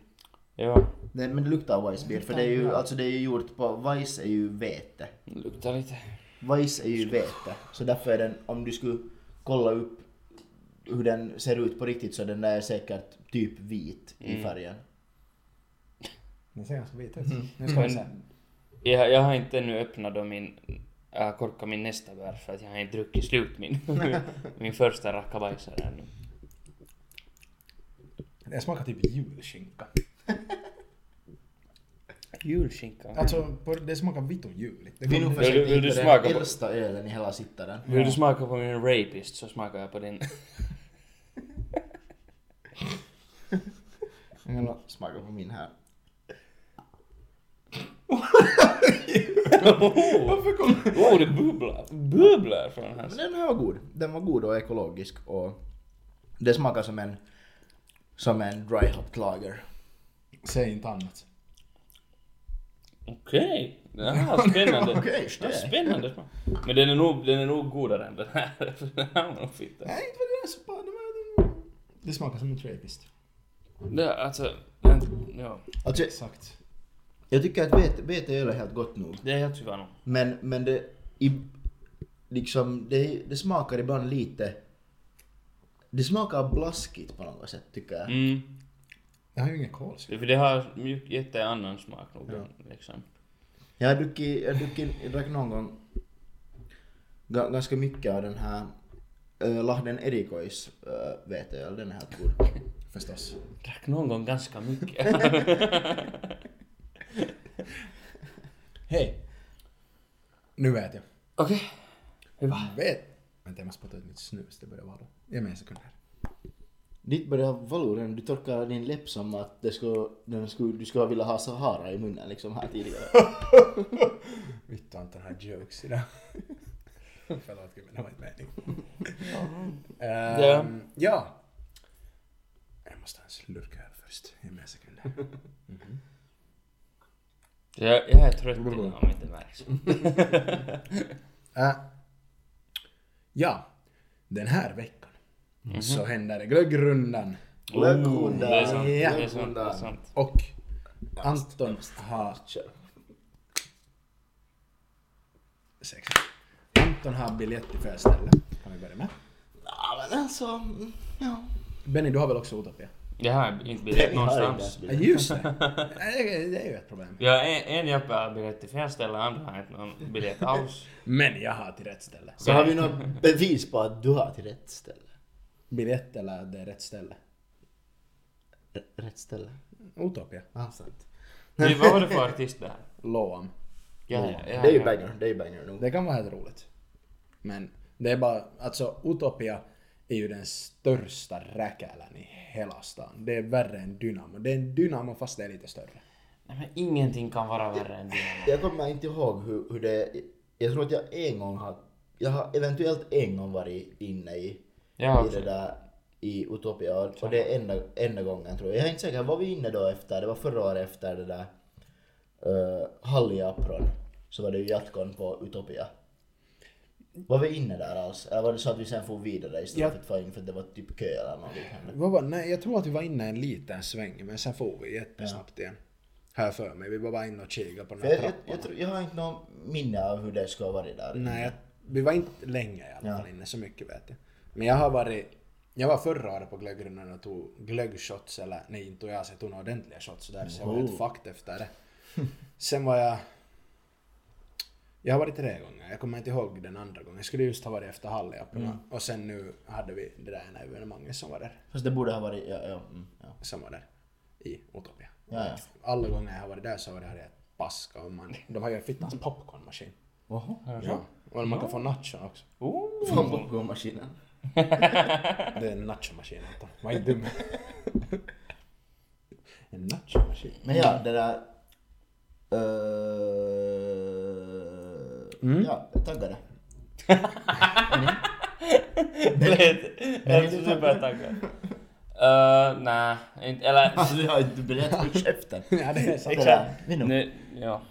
Ja, Det, men det luktar Weissbier för det är ju, alltså det är ju gjort på, Weiss är ju vete. det luktar lite. Weiss är ju vete. Så därför är den, om du skulle kolla upp hur den ser ut på riktigt så den är säkert typ vit i Mm. färgen. Den ser ganska vit ut. Mm. Nu ska vi se. Jag, jag har inte ännu öppnat då min... Jag har korkat min nästa bär för att jag har inte druckit slut min, (laughs) min första rackabajsare ännu. Det smakar typ julskinka. (laughs) Julskinka. Alltså, på, det smakar vitt och juligt. Det Vi nog kommer- Vill du- vill smaka den på- äldsta ölen i hela sittaren. Vill du smaka på min rapist så smakar jag på din. (laughs) Smaka på min här. Varför kom... Oh, det bubblar. Bubblar från den här. Men den här var god. Den var god och ekologisk och Det smakar som en, som en dry hop lager. Säg inte annat. Okej. Jaha, spännande. (laughs) Okej, Ja, spännande smak. Men den är nog, den är nog godare än den här. (laughs) Den här var nog fitta. Nej, inte var det så bra. Det, var, det smakar som en trapist. Det, alltså, den, ja. Alltså, Exakt. Jag tycker att vete, veteöl är helt gott nog. Det är helt nog. Men, men det, i, liksom, det, det smakar ibland lite... Det smakar blaskigt på något sätt tycker jag. Mm. Jag har ju ingen kolsyra. Det, för det har mjuk- jätte annan smak nog. Liksom. Jag har druckit, jag druckit, jag drack någon gång ga, ganska mycket av den här äh, Lahden Erikois äh, veteöl, den är helt god. Förstås. Drack någon gång ganska mycket. (laughs) (laughs) (laughs) Hej. Nu vet jag. Okej. Hyvä. Vet. Vänta, jag måste spotta ut mitt snus. Det börjar då. Ge mig en sekund här. Ditt börjar vallor redan, du torkar din läpp som att det skulle, den skulle, du skulle vilja ha Sahara i munnen liksom här tidigare. Vittu Anton har jokes idag. (laughs) Förlåt gubben, det var inte meningen. (laughs) Ja. Ehm, ja. Jag måste ha en slurk öl först. Ge mig en sekund. Jag, jag är trött idag om inte märks. Äh, (laughs) ja. Den här veckan så händer det glöggrundan. Glöggrundan. Det är sant. Ja. Det är sant. Det är sant. Och Anton har... Sex. Anton har biljett till ställe. Kan vi börja med? Ja men alltså, mm, ja. Benny, du har väl också Utopia? Jag har inte biljett Jag inte någonstans. ens Ja, biljett. just det. (laughs) det. är- Det ju ett problem. Jag har en, en Jeppe har biljett till fel ställe, andra har inte någon biljett alls. Men jag har till rätt ställe. Så har vi något bevis på att du har till rätt ställe? Biljett eller det är rätt ställe? R- rätt ställe? Utopia. Ja, sant. Nej, vad var det för artist det här? Loam. Ja, ja, ja, det är ju ja. banger, det är ju banger nog. Det kan vara helt roligt. Men det är bara, alltså Utopia är ju den största räkälen i hela stan. Det är värre än Dynamo. Det är en Dynamo fast det är lite större. Nej, men ingenting kan vara värre än Dynamo. Jag kommer inte ihåg hur, hur det... Jag tror att jag en gång har... Jag har eventuellt en gång varit inne i, Jag i det där i Utopia och, och det är enda, enda gången tror jag. Jag är inte säker, var vi inne då efter? Det var förra året efter det där uh, Halli Apron. Så var det ju jatkon på Utopia. Var vi inne där alls? Eller var det så att vi sen får vidare istället Ja. för att få in för att det var typ kö eller något liknande? Var, nej, jag tror att vi var inne en liten sväng men sen får vi jättesnabbt igen. Här för mig. Vi var bara inne och kikade på den här jag, jag, trappan. jag, tror, jag har inte någon minne av hur det ska ha varit där. Nej, jag, vi var inte länge i alla Ja. fall inne, så mycket vet jag. Men jag har varit, jag var förra året på glöggrundan och tog glöggshots, eller nej inte tog jag, så jag tog några ordentliga shots där, så jag var helt fucked efter det. Sen var jag, jag har varit tre gånger, jag kommer inte ihåg den andra gången. Jag skulle just ha varit efter Halliapporna Mm. och sen nu hade vi det där ena evenemanget som var där, Fast det borde ha varit... Ja, ja, mm, ja. som var där i Utopia. Ja, ja. Alla gånger jag har varit där så har det här paska och man, de har ju en fittans popcornmaskin. Oho. Ja. Och man kan få nachon också. Oh. Från popcornmaskinen. (laughs) Det är en nachomaskin Anton. Var inte dum. en nachomaskin. Men ja, det där... Uh, Ja, taggade. (laughs) Är supertaggad. Uh, nej, inte, eller... (laughs) Alltså du har inte biljett på käften. ja, det är sant. Nog. Nu, ja.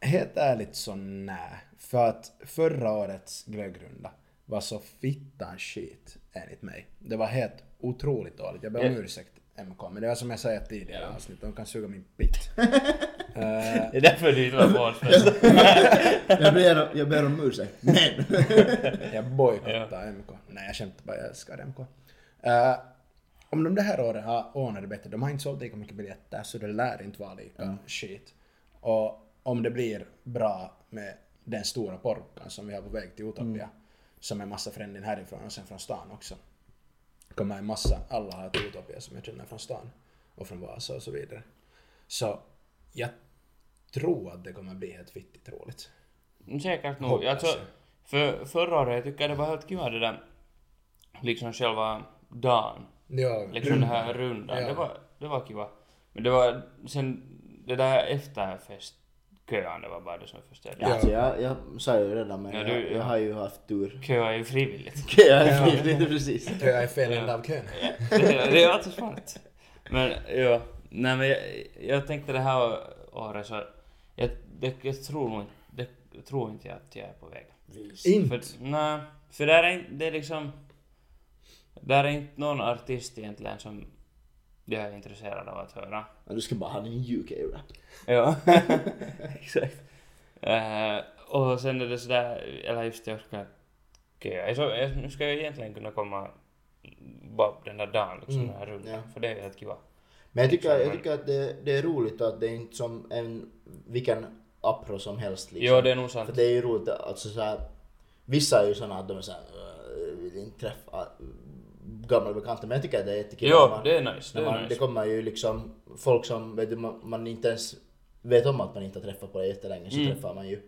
Helt ärligt så nej. För att förra årets glöggrunda var så fittan skit enligt mig. Det var helt otroligt dåligt. Jag ber om ursäkt MK, men det var som jag sa i ett tidigare avsnitt, de kan suga min pitt. (laughs) Eh, Det är därför du inte var oss. Jag ber, jag ber om ursäkt. Men! (laughs) Jag bojkottar MK. Nej, jag skämtar bara. Jag älskar MK. Eh, om de det här året har ordnat det bättre, de har inte sålt lika mycket biljetter så det lär inte vara lika shit. Och om det blir bra med den stora porkan som vi har på väg till Utopia, som är massa frändin härifrån och sen från stan också. Kommer en massa, alla har till Utopia som jag känner från stan och från Vasa och så vidare. Så jag tror att det kommer bli helt fittigt roligt. Säkert nog. Jag. för förra året jag tycker jag det var helt kiva det där, liksom själva dagen. Ja, Liksom den här rundan. Ja. Det, var, det var kiva. Men det var sen det där efterfest köande var bara det som förstörde. Ja. Alltså, jag, jag sa ju redan men Ja, jag, du- jag har ju haft tur. Köa är ju frivilligt. (laughs) Jag Ja. är frivillig, (laughs) precis. Jag är fel ända av kön. (laughs) det, det är alltid smart. Men ja, nej men jag, jag tänkte det här året så, jag, det, jag tror nog det, jag tror inte jag att jag är på väg. Inte? För, nej, för där är, inte- det är liksom, där är inte någon artist egentligen som jag är intresserad av att höra. Men du ska bara ha din UK-rap. Ja, (laughs) exakt. Eh, och sen är det sådär, eller just det, jag ska köa. Så, jag, nu ska jag egentligen kunna komma bara den där dagen liksom, Mm, den här rullen. ja. För det är helt kiva. Men jag tycker, jag Liksom, tycker att det, det är roligt att det är inte som en, vilken apro som helst liksom. Jo, det är nog sant. För det är ju roligt, alltså så här, vissa är ju såna att de är såhär, "Äh, vill inte träffa gamla bekanta, men jag tycker att det är jättekul. Jo, man- det är nice. Det är man, nice. det kommer ju liksom folk som vet du, man, man inte ens vet om att man inte har träffat på det jättelänge, så Mm. träffar man ju.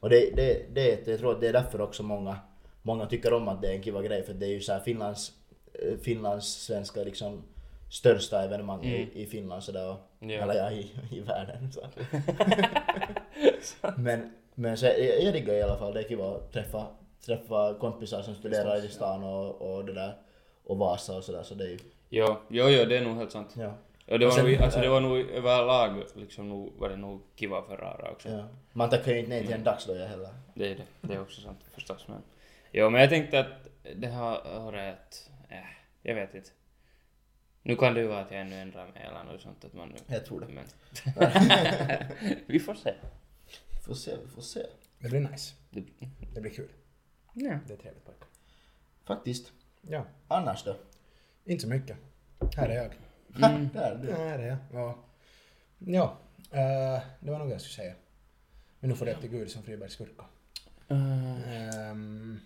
Och det, det, det, jag tror att det är därför också många, många tycker om att det är en kiva grej, för det är ju såhär Finlands, eh, Finlands svenska liksom största evenemang Mm. i, i Finland sådär, och, Ja. eller ja, i, i världen. Så. (laughs) men men så, jag, jag diggar i alla fall, det är kiva att träffa, träffa kompisar som studerar i stan och, och det där, och Vasa och sådär, så det är ju, Jo, jo, jo, det är nog helt sant. ja. Ja, det, var sen- nog, alltså, det var nog överlag liksom, nog, var det nog kiva för rara också. Ja. Man tackar ju inte nej till en dagsdoja heller. Det är det. Det är också sant förstås. Men, jo, men jag tänkte att det här året, äh, jag vet inte. Nu kan det ju vara att jag ännu ändrar mig eller något sånt. Att man nu, Jag tror det. Men, (laughs) vi får se. Får se, vi får se. Det blir nice. Det, Det blir kul. ja. Det är trevligt pojkar. Faktiskt. Ja, Annars då? inte så mycket. Här är jag. Mm. (laughs) Där är du. Ja, här är jag. Ja, ja eh, det var nog jag skulle säga. Men nu får det till Gud som Fribergs gurka. Uh, Ehm,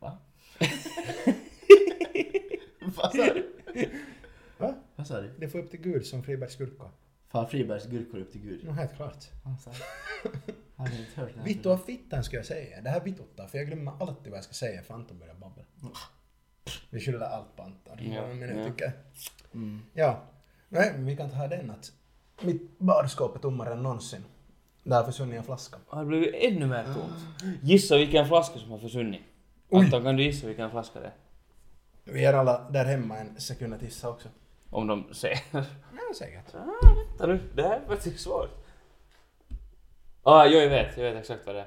Va? (laughs) Vad sa du? va? Vad sa du? Det får upp till Gud som Fribergs gurka. Far Fribergs gurkor upp till Gud. Nå, helt klart. Vittu av fittan ska jag säga. Det här vituttar, för jag glömmer alltid vad jag ska säga för Anton börjar babbla. Vi skyller allt på Anton. Ja, men jag ja. tycker... Mm. Ja. Nej, men vi kan ta den att mitt badskåp är tommare än någonsin. Där har försvunnit en flaska. har det blivit ännu mer tomt? Gissa vilken flaska som har försvunnit. Oj. Anton, kan du gissa vilken flaska det är? Vi är alla där hemma en sekund att gissa också. Om de ser. Ja, säkert. Ah, vänta nu, det här är faktiskt svårt. Ah, jo, jag vet, jag vet exakt vad det är.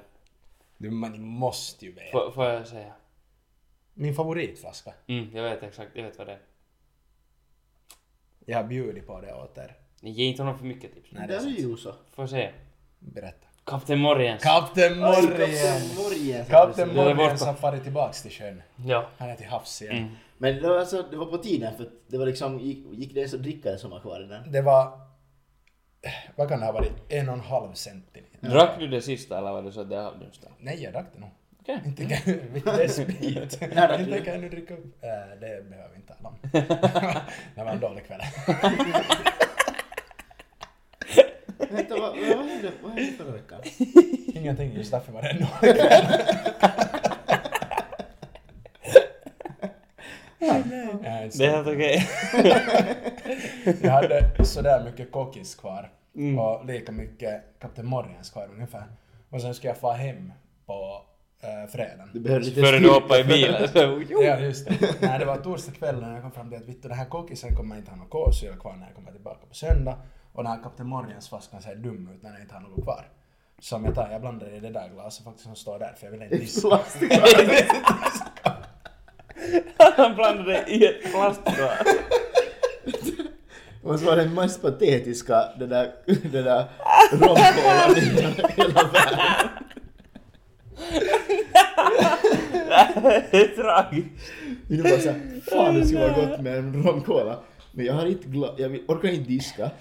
Du, man måste ju veta. Får, får jag säga? Min favoritflaska. Mm, jag vet exakt, jag vet vad det är. Jag har bjudit på det åt er. Ni ger inte honom för mycket tips. Nej, Det är så. Får jag säga? Berätta. Kapten Morjens. Kapten Morgen! Morgen. Kapten Det är Morgen borta. har farit tillbaks till sjön. ja. Han är till havs igen. Mm. Men det var, alltså, det var på tiden för att det var liksom, gick, gick det ens att dricka det som var kvar i den? Det var... Vad kan det ha varit? En och en halv centiliter. Drack du det sista eller var det så att det är halvdunstat? Nej, jag drack det nog. Okej. (laughs) Inte kan (laughs) (laughs) det är sprit. Inte kan du dricka upp. Äh, det behöver vi inte tala om. det var en dålig kväll. Vänta, vad, vad hände förra veckan? Ingenting, just därför var det en dålig kväll. Det är helt okej. Jag hade sådär mycket kokis kvar Mm. och lika mycket Kapten Morgens kvar ungefär. Och sen ska jag få hem på äh, fredagen. Du behöver lite Före du hoppade i bilen. (laughs) Ja, just det. Nej, det var torsdag kväll när jag kom fram till att vittu, den här kokisen kommer inte ha något kolsyra kvar när jag kommer tillbaka på söndag. Och den här Kapten Morgens flaskan ser dum ut när den inte har något kvar. Så om jag tar, jag blandar i det där glaset faktiskt som står där för jag vill inte diska. (laughs) (laughs) (laughs) Han blandade i ett plastglas. Och så var den mest patetiska, den där, den där (laughs) romkolan i hela- världen. (laughs) Det är tragiskt. Det var såhär, fan det skulle vara gott med en romcola. Men jag har inte gla- jag orkar inte diska.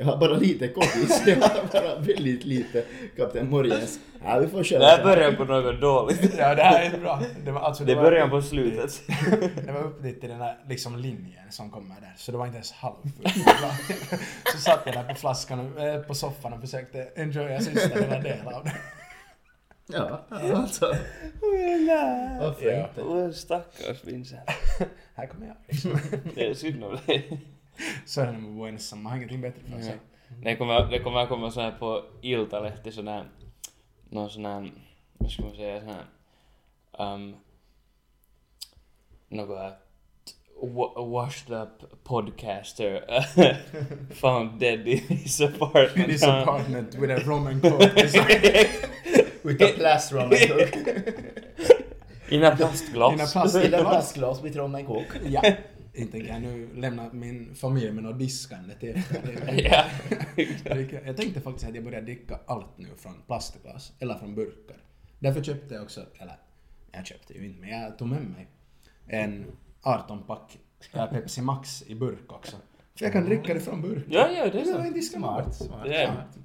Jag har bara lite kokis. (laughs) Jag har bara väldigt lite Kapten Morgens. Ja, vi får köra Det här börjar på något dåligt. Ja, det här är bra. Det var alltså... Det var börjar på slutet. dit- (laughs) Det var upp dit till den här liksom linjen som kommer där. Så det var inte ens halvfullt. (laughs) Så satt jag där på flaskan, eh, på soffan och försökte enjoya sista lilla del av det. Ja, alltså. Varför Ja. inte? Stackars Vincent. Här kommer jag. Liksom. Det är synd om dig. Så är det med Buenos man har ingenting bättre för sig. Det kommer, det kommer komma så här på Iltalehti sån här, någon sån här, vad ska man säga, sån här, um, något wa- washed up podcaster (laughs) found dead in his apartment. In his apartment with a Roman coat. (laughs) With a plast rum and coke. In a plastglas. In a plast- I en plastglas rum and coke. ja. Inte kan jag nu lämna min familj med något diskande till efter. (laughs) ja. (laughs) Jag tänkte faktiskt att jag börjar dricka allt nu från plastglas, eller från burkar. Därför köpte jag också, eller jag köpte ju inte, men jag tog med mig en 18-pack äh, Pepsi Max i burk också. För jag kan dricka det från burk. Ja, ja, det är så. inte diska Smart, smart. Det smart.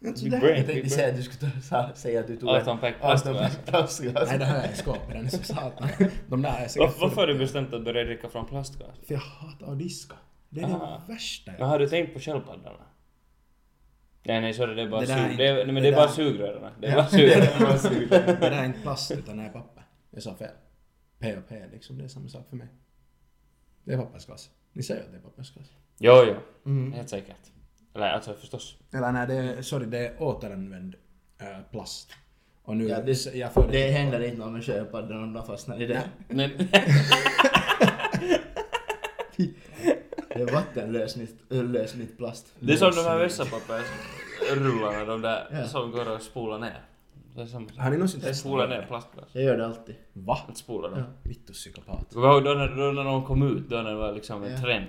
Brain. här, Jag tänkte säga att du skulle ta, säga att du tog 18 pack plastglas. nej, det här är skåpet, den är så satan. De där är säkert varför har du bestämt att börja dricka från plastglas? För jag hatar att diska. Det är Aha. det värsta Men har du tänkt på sköldpaddorna? Nej, nej, sorry, det är bara Det där sug... är- Det är, nej, men det det är bara sugrören. Det är Ja, bara (laughs) sugrören. sugrör. Det där är inte plast utan det är papper. Jag sa fel. P och P liksom, det är samma sak för mig. Det är pappersglas. Ni säger att det är pappersglas. Jo, jo. Mm. Helt säkert. Eller alltså förstås. Eller nej, det är, sorry, det är återanvänd äh, plast. Och nu, Ja, det- jag får Det händer inte någon med sköldpaddorna om de fastnar i det. Men, (laughs) Det är vattenlösligt lösligt plast. det är som de här vässapappersrullarna, de där Ja. som går och spolar ner. Det är sak. Har ni någonsin Det testat spolar det? ner plastglas. Jag gör det alltid. Va? Att spola dem. Ja. Vittu psykopat. Kommer du ihåg då när, då när de kom ut, då när det var liksom en Ja. trend?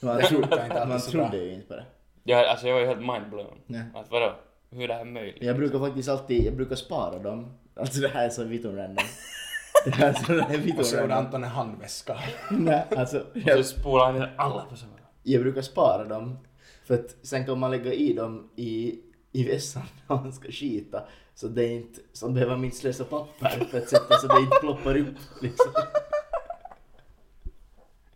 Man, Det tro, funkar inte alltid man trodde ju inte på det. Ja, alltså jag var ju helt mindblown. Nej. Att vadå? Hur är det här möjligt? Jag brukar faktiskt alltid, jag brukar spara dem. Alltså det här är så vittum random. Det här är så vittum Och så gjorde random. Anton en handväska. Nej, alltså Och så jag, spolar han ner alla på samma jag brukar spara dem. För att sen kan man lägga i dem i, i vässan när man ska skita. Så det är inte, så behöver man inte slösa papper för att sätta så det inte ploppar upp liksom.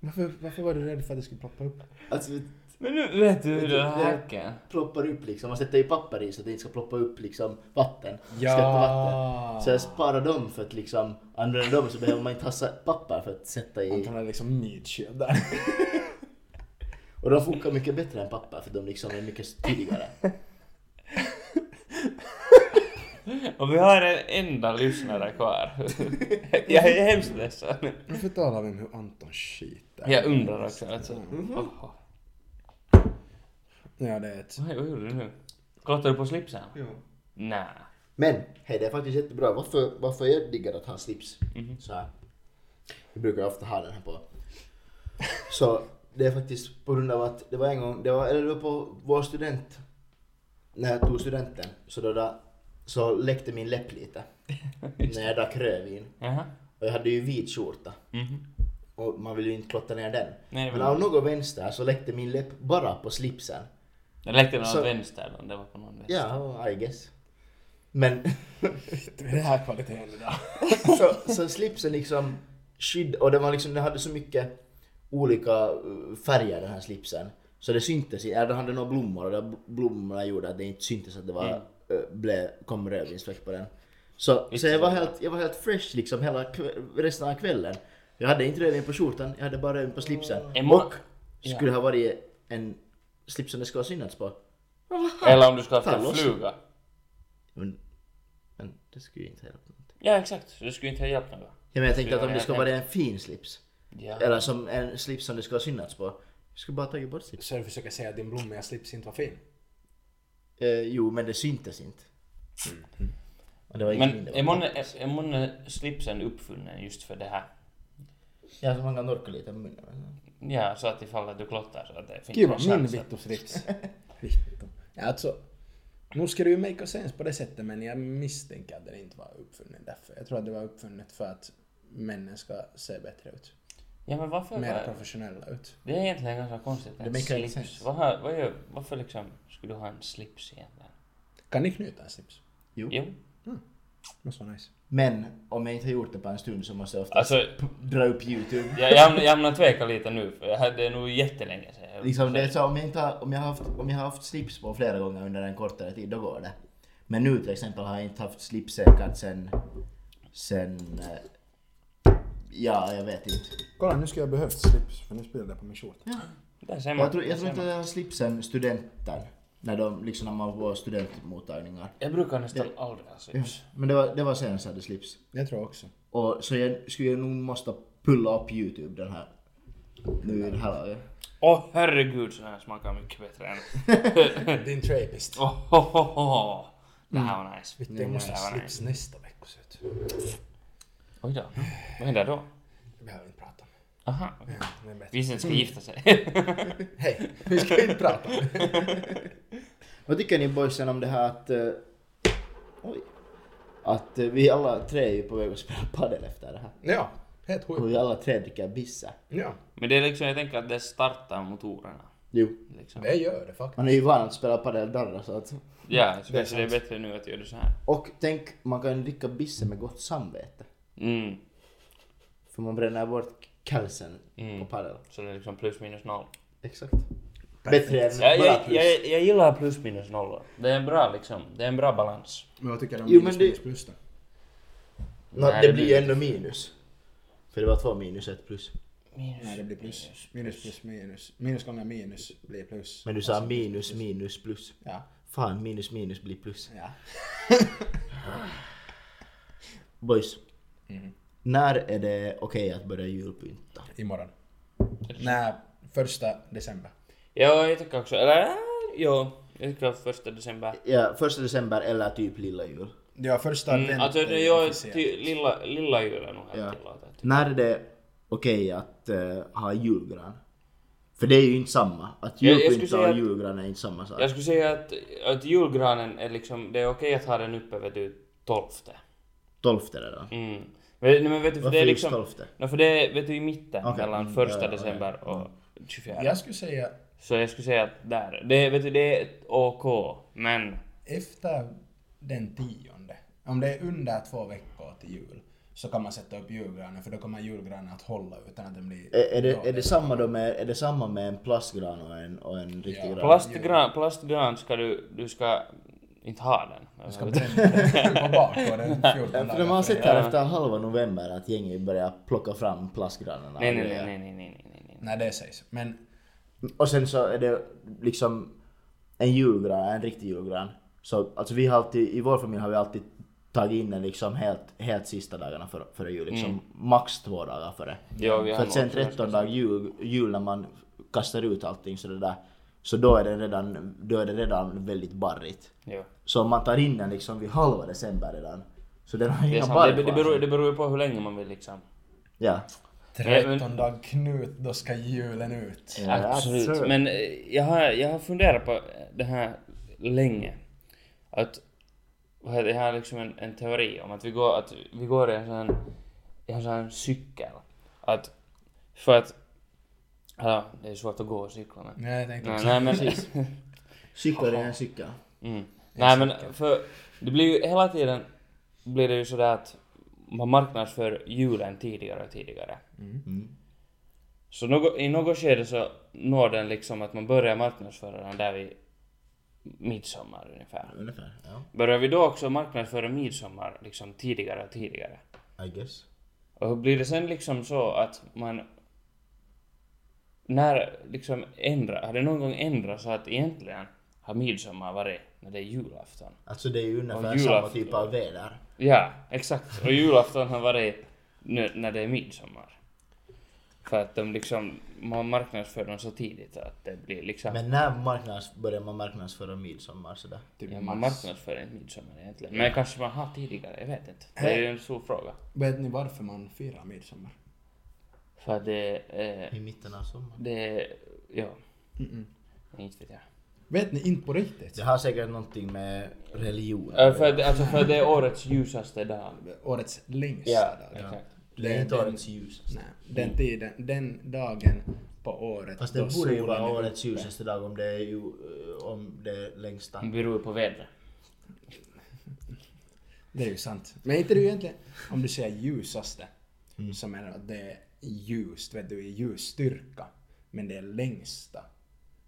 Varför, varför var du rädd för att det skulle ploppa upp? Alltså Men nu vet du hur Vet det ploppar upp liksom. Man sätter i papper i så att det inte ska ploppa upp liksom vatten. Ja. Skvätta vatten. Så jag sparar dem för att liksom använda dem så behöver man inte hassa papper för att sätta i. Anton är liksom Nietzsche där. (laughs) Och de funkar mycket bättre än papper för de liksom är mycket tydligare. (laughs) Och vi har en enda lyssnare kvar. (laughs) jag är hemskt ledsen. Varför talar vi om hur Anton skiter? Jag undrar också alltså. Mhm. Oho. Ja, det är ett... Vad gjorde du nu? Klottade du på slipsen? Jo. Nej. Men, hej det är faktiskt jättebra. Varför, varför jag diggar att ha slips Mhm. så här. Jag brukar ofta ha den här på. Så det är faktiskt på grund av att det var en gång, det var, eller det var på vår student, när jag tog studenten, så då, då så läckte min läpp lite. (laughs) när jag drack rödvin. Jaha. Och jag hade ju vit skjorta. Mhm. Och man vill ju inte klotta ner den. Nej, Men men av något vänster så läckte min läpp bara på slipsen. Det någon Så- vänster då, det var på någon vänster. Ja, I guess. Men Det är det här kvaliteten idag. (laughs) så, så slipsen liksom skydd och det var liksom, den hade så mycket olika uh, färger den här slipsen. Så det syntes, i- ja, den hade några blommor och de blommorna gjorde att det inte syntes att det var, Mm. uh, blev, kom rödvinsfläck på den. Så, Visst så jag var helt, jag var helt fresh liksom hela resten av kvällen. Jag hade inte rödvin på skjortan, jag hade bara rödvin på slipsen. En mo- Och skulle ha varit en slips som det ska ha synats på. (laughs) Eller om du ska ha haft Ta en fluga. Men, men det skulle ju inte hjälpa någonting. Ja, exakt. Det skulle inte ha hjälpt något. Ja, men jag tänkte att om det ska vara en fin slips. Ja. Eller som en slips som det ska ha synats på. Jag skulle bara tagit bort slips. Så du försöker säga att din blommiga slips inte var fin? Eh, jo, men det syntes inte. Och det var inte min, Men är månne, kompis. är månne slipsen uppfunnen just för det här? Ja, så man kan torka lite med munnen. Ja, så att ifall att du klottar så att det finns Gud en vad min att- vittu. (laughs) Ja, alltså. Nu ska det ju make sense på det sättet men jag misstänker att den inte var uppfunnen därför. Jag tror att det var uppfunnet för att männen ska se bättre ut. Ja men varför? Mer professionella ut. Det är egentligen ganska konstigt. Det En slips. Vad, har- vad gör, varför liksom skulle du ha en slips egentligen? Kan ni knyta en slips? Jo. Jo. Måste vara nice. Men om jag inte har gjort det på en stund så måste jag ofta Alltså, dra upp YouTube. jag, jag, hamnar- jag hamnar tveka lite nu för jag hade nog jättelänge sedan. jag- Liksom, det är så, om, jag inte har, om, jag har haft, om jag har haft slips på flera gånger under en kortare tid, då går det. Men nu till exempel har jag inte haft slips säkert sen... Sen... eh, Ja, jag vet inte. Kolla nu ska jag behövt slips för nu spelar det på min. Där ser man. Jag tror, jag tror inte jag har slips sen studenten. När de, liksom när man var studentmottagningar. Jag brukar nästan aldrig ha slips. Men det var, det var senast jag hade slips. Jag tror också. Och så jag skulle nog måste pulla upp YouTube den här. Nu i det här laget. Åh herregud, så här smakar mycket bättre än... (laughs) Din trapist. Åh, ho, ho, ho. Det här var nice. Vitt, jag måste det ha här var slips nice. nästa vecka. så Oj då. Vad händer då? Det behöver vi inte prata om. Aha. Ja, det är bättre. Vincent ska gifta sig. (laughs) Hej, vi ska inte prata. (laughs) Vad tycker ni boysen om det här att... eh, oj. Att eh, vi alla tre är ju på väg att spela padel efter det här. Ja, helt Och sjukt. vi alla tre dricker bissa. Ja, Men det är liksom, jag tänker att det startar motorerna. Jo. Liksom. det gör det faktiskt. Man är ju van att spela padel darra så att... Ja, (laughs) så Det är kanske det är bättre nu att göra det så här. Och tänk, man kan dricka bisse med gott samvete. Mm. För man bränner bort kälsen Mm. på padel. Så det är liksom plus minus noll. Exakt. Bättre än Jag, bara jag, plus. jag, jag gillar plus minus noll. Det är en bra liksom, det är en bra balans. Men vad tycker du om Jo, minus men det- minus plus då? Nå, Nej, det det blir ju ändå minus. För det var två minus ett plus. Minus. Nej, det blir plus. Minus plus minus. Minus gånger minus blir plus. Men du sa Alltså, minus minus plus. Ja. Fan, minus minus blir plus. ja. Boys, Mhm. När är det okej att börja julpynta? Imorgon. Nej, första december. Ja, jag tycker också, eller jo, jag tycker att första december. Ja, första december eller typ lilla jul. Ja, första Mm, advent alltså är det, officiellt. ty, lilla, lilla jul är nog helt Ja. tillåtet. När är det okej att eh, ha julgran? För det är ju inte samma. Att julpynta och julgran är inte samma sak. Jag skulle säga att, att julgranen är liksom, det är okej att ha den uppe vet du, tolfte. Tolfte redan. Mm. Nej, men vet du, för Varför det är just liksom, tolfte? no, för det är vet du i mitten Okej, mellan mm, första ja, ja, december ja. och 24. Jag skulle säga Så jag skulle säga att där, det, vet du, det är OK, men efter den tionde, om det är under två veckor till jul, så kan man sätta upp julgranen för då kommer julgranen att hålla utan att den blir... Är, är, det, är, det samma då med, är det samma med en plastgran och en, och en riktig Ja. gran? plastgran, plastgran ska du, du ska inte ha den. Du ska bränna den på bakgården 14 Ja, för man har sett här Ja. efter halva november att gänget börjar plocka fram plastgranarna. Nej, och nej, nej, nej, nej, nej, nej, nej. Nej, det sägs. Men Och sen så är det liksom en julgran, en riktig julgran. Så alltså vi har alltid, i vår familj har vi alltid tagit in den liksom helt, helt sista dagarna före, före jul. Liksom Mm. max två dagar före. Har För att sen också 13 dag jul, jul när man kastar ut allting så det där. Så då är det redan, då är det redan väldigt barrigt. Jo. Så om man tar in den liksom vid halva december redan. Så den har Det, är inga barr det, det, beror, det beror ju på hur länge man vill liksom. Ja. 13 dag Knut, då ska julen ut. Ja, Absolut. Men eh, jag har, jag har funderat på det här länge. Att, vad heter det, jag har liksom en, en teori om att vi går, att vi går i en sån, i en sån cykel. Att, för att, ja, det är svårt att gå och cykla men. Nej, jag tänkte Nej, också. nej men, (laughs) Precis. Cykel är en cykel. mm. nej men för det blir ju hela tiden blir det ju sådär att man marknadsför julen tidigare och tidigare. Mm. Så något, i något skede så når den liksom att man börjar marknadsföra den där vid midsommar ungefär. Ungefär, ja. Börjar vi då också marknadsföra midsommar liksom tidigare och tidigare? I guess. Och hur blir det sen liksom så att man... När liksom ändrar, har det någon gång ändrat så att egentligen har midsommar varit när det är julafton? Alltså det är ju ungefär Och samma julafton. typ av väder. Ja, exakt. Och julafton har varit nu, när det är midsommar. För att de liksom, man marknadsför dem så tidigt att det blir liksom... Men när marknads, börjar man marknadsföra midsommar sådär? Typ Ja, man marknadsför inte midsommar egentligen. Men kanske man har tidigare, jag vet inte. Det är ju en stor fråga. Vet ni varför man firar midsommar? För att det är... I mitten av sommaren. Det. Ja, Mm-mm. inte vet jag. Vet ni inte på riktigt? Det har säkert någonting med religion Äh, för, att- alltså för det är årets ljusaste dag. Årets längsta Ja, dag. exakt. Det är inte årets ljus. Nej, den tiden, den dagen på året Fast det borde ju vara är årets ljusaste dag om det är ju, eh, om det är längsta. Det beror på vädret. Det är ju sant. Men inte det ju egentligen, om du säger ljusaste, Mm. så menar du att det är ljust, vet du, i ljusstyrka. Men det är längsta.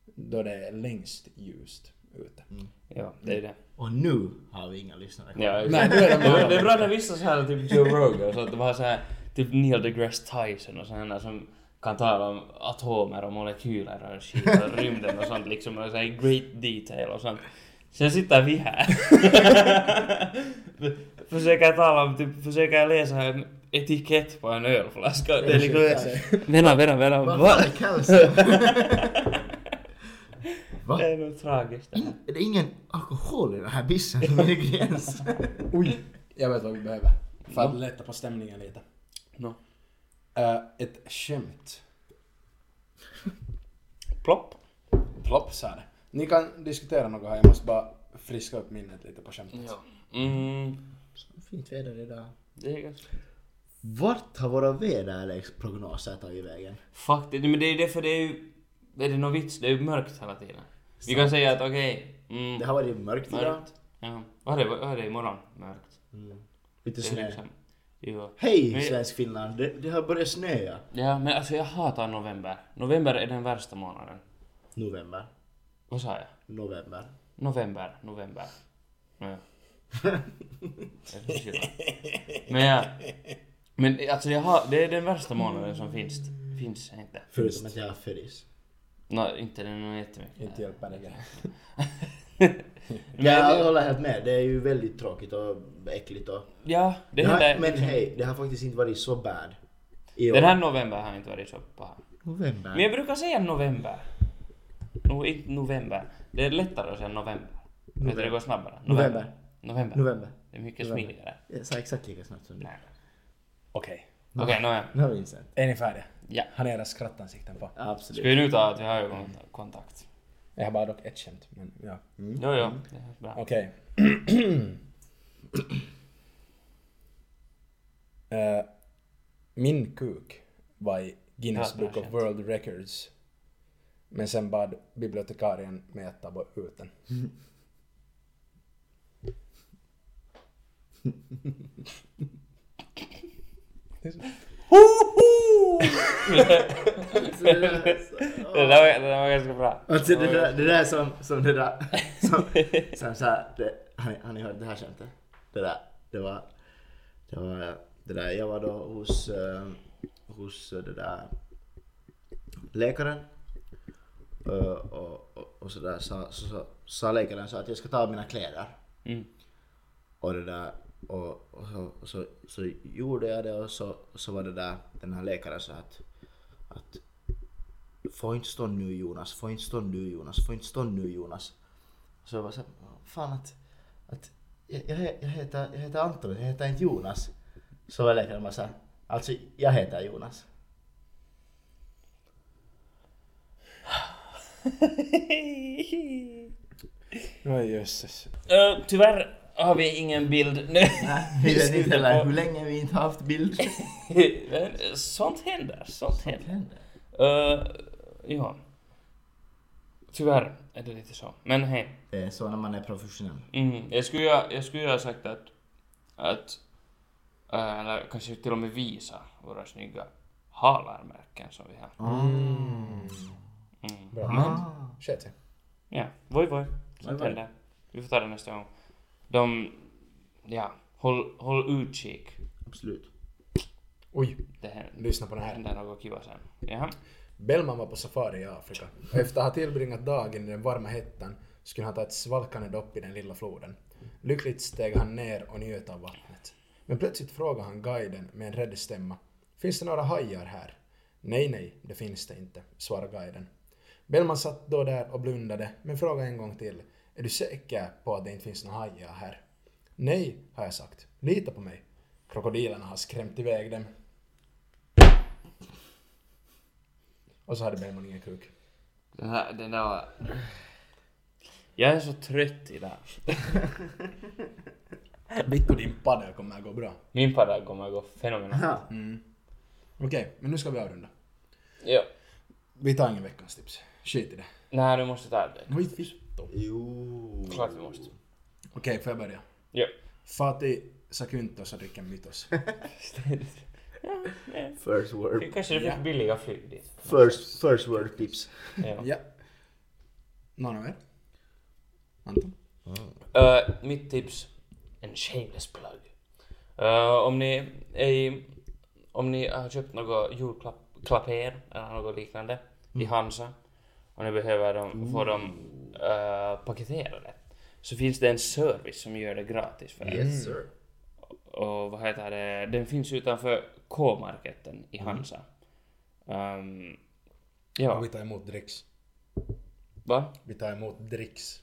Då det är längst ljust ute. Ja, det är det. Och nu har vi inga lyssnare kvar. Ja, Nej, nu är de det, är bra när vissa så här typ Joe Rogan så att det var så här typ Neil deGrasse Tyson och sådana som kan tala om atomer och molekyler och skit och rymden och sånt liksom och så här i great detail och sånt. Sen sitter vi här. (laughs) försöker tala om, typ, försöker läsa en etikett på en ölflaska. Det är liksom... Vänta, vänta, vänta. Vad Va? fan är kalcium? (laughs) Va? Det är nog tragiskt det här. Är det ingen alkohol i den här bissen (laughs) som gräns? Oj! Jag vet vad vi behöver. För att lätta på stämningen lite. No. Eh, ett skämt. Plopp. Plopp sa det. Ni kan diskutera något här, jag måste bara friska upp minnet lite på skämtet. Ja. Mm. Fint väder idag. Det är ganska... Vart har våra väderleksprognoser tagit vägen? Faktiskt, men det är därför det är ju... Är det någon vits? Det är ju mörkt hela tiden. Vi kan säga att okej... mm, Det har varit mörkt idag. mörkt. Ja. Vad är det, vad är det imorgon? Mörkt. Mm. Lite snö. liksom-. Hej Men- svensk Finland, det, det har börjat snöa. Ja, men alltså jag hatar november. November är den värsta månaden. November. Vad sa jag? November. November, november. Ja. (laughs) Men ja. Men alltså jag har, det är den värsta månaden som finns. Finns inte. Förutom att jag har födis. Nå, inte den är jättemycket. Inte hjälper det. (laughs) Men Jag håller helt med, det är ju väldigt tråkigt och äckligt och... Ja, det Det händer. men hej, det har faktiskt inte varit så bad. I Den här november har inte varit så bra. November. Men jag brukar säga november. No, inte november. Det är lättare att säga november. Du, det går snabbare. November. November. November. Det är mycket November. smidigare. Jag sa exakt lika snabbt som du. Nej. Okej. Okej, nåja. Nu har vi insett. Är ni färdiga? Ja. Har ni era skrattansikten på? Absolut. Ska vi nu ta att vi har ögonkontakt? Jag har bara dock ett skämt, men ja. Mm. Jo, jo. Det är bra. Okej. (clears throat) Eh, min kuk var i Guinness bra Book of skämt. World Records. Men sen bad bibliotekarien mig att ta bort ut den. (laughs) (laughs) det, där var, det där var ganska bra. Alltså det där, det där som, som det där, som, (laughs) som så här, det, har, ni, har ni hört det här skämtet? Det där, det var, det var, det där, jag var då hos, eh, hos det där läkaren eh, och, och, och så där sa, så, så, sa läkaren så att jag ska ta av mina kläder Mm. och det där och, och så, och så, så gjorde jag det och så, så var det där den här läkaren sa att, att Få inte stå nu Jonas, få inte stå nu Jonas, få inte stå nu Jonas. Så jag var så fan att, att jag, jag, he- jag, heter, jag heter Anton, jag heter inte Jonas. Så var läkaren bara såhär, alltså jag heter Jonas. (laughs) Oj jösses. Uh, tyvärr har vi ingen bild nu. Vi vet (laughs) inte heller hur länge vi inte haft bild. (laughs) Sånt händer, sånt händer. händer? Uh, ja. Tyvärr är det lite så. Men hej. Det är så när man är professionell. Mm, jag skulle jag skulle ha sagt att, att äh, eller kanske till och med visa våra snygga halarmärken som vi har. Mm. Mm. Bra. Ah. Men, sket sig. Ja, voi voi. Sånt händer. Vi får ta det nästa gång. De, ja, håll, håll utkik. Absolut. Oj, Det händer, lyssna på den här. händer något kiva sen. Jaha. Bellman var på safari i Afrika. Och efter att ha tillbringat dagen i den varma hettan skulle han ta ett svalkande dopp i den lilla floden. Lyckligt steg han ner och njöt av vattnet. Men plötsligt frågade han guiden med en rädd stämma. Finns det några hajar här? Nej, nej, det finns det inte, svarade guiden. Bellman satt då där och blundade, men frågade en gång till. Är du säker på att det inte finns några hajar här? Nej, har jag sagt. Lita på mig. Krokodilerna har skrämt iväg dem. Och så hade Bellman ingen kuk. Den här, den där var... Jag är så trött idag. (laughs) Vittu din padel kommer att gå bra. Min padda kommer att gå fenomenalt. Mm. Okej, men nu ska vi avrunda. Ja. Vi tar ingen veckans tips. Skit i det. Nej, du måste ta det. Oj, vittu. Jo. Klart vi måste. Okej, får jag börja? Ja. Fati Sakuntos och dricka mytos. (laughs) First word. Kanske det Ja. finns billiga flyg dit. First, first word tips. Ja. ja. Någon av er? Anton? Uh, mitt tips, en shameless plug. Uh, om ni är i, om ni har köpt några julklapp, Klaper eller något liknande i Hansa och ni behöver dem, få dem uh, paketerade så finns det en service som gör det gratis för er. Yes sir. Och vad heter det, den finns utanför K-marketen i Hansa. Um, Och ja, vi tar emot dricks. va? Vi tar emot dricks.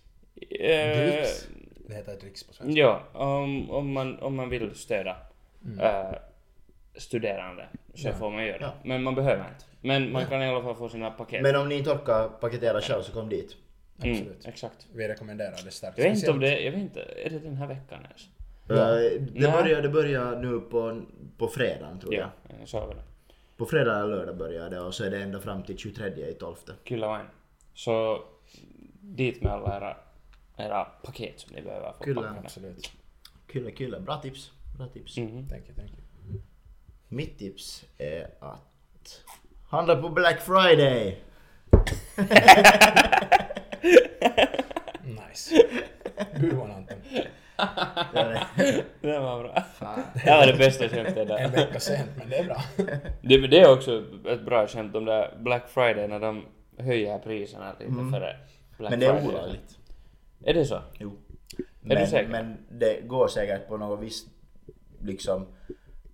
Eh, Dricks? Det heter dricks på svenska. Ja, om, om, man, om man vill stödja eh, studerande så Ja. får man göra det. Ja. Men man behöver inte. Men man kan i alla fall få sina paket. Men om ni inte orkar paketera själv så kom dit. mm, Absolut. exakt. Vi rekommenderar det starkt. Jag vet inte om det, jag vet inte, är det den här veckan ens? Ja. Eh, Det, Nej. börjar, det börjar nu på, på fredagen tror jag. Ja, jag sa väl det. På fredag eller lördag börjar det och så är det ända fram till 23 i 12. Kyllä vain. Så dit med alla era, era paket som ni behöver få Kyllä. packade. Absolut. Kul, kul. Bra tips. Bra tips. Mhm. Thank you, thank you. Mitt tips är att handla på Black Friday. (laughs) Nice. Good one Anton. Det är det. Det var bra. Det var det bästa skämtet En där. vecka sent men det är bra. Det, men det är också ett bra skämt om det där Black Friday när de höjer priserna lite Mm. före Black Men det är olagligt. Är det så? Jo. Är du säker? Men det går säkert på något visst liksom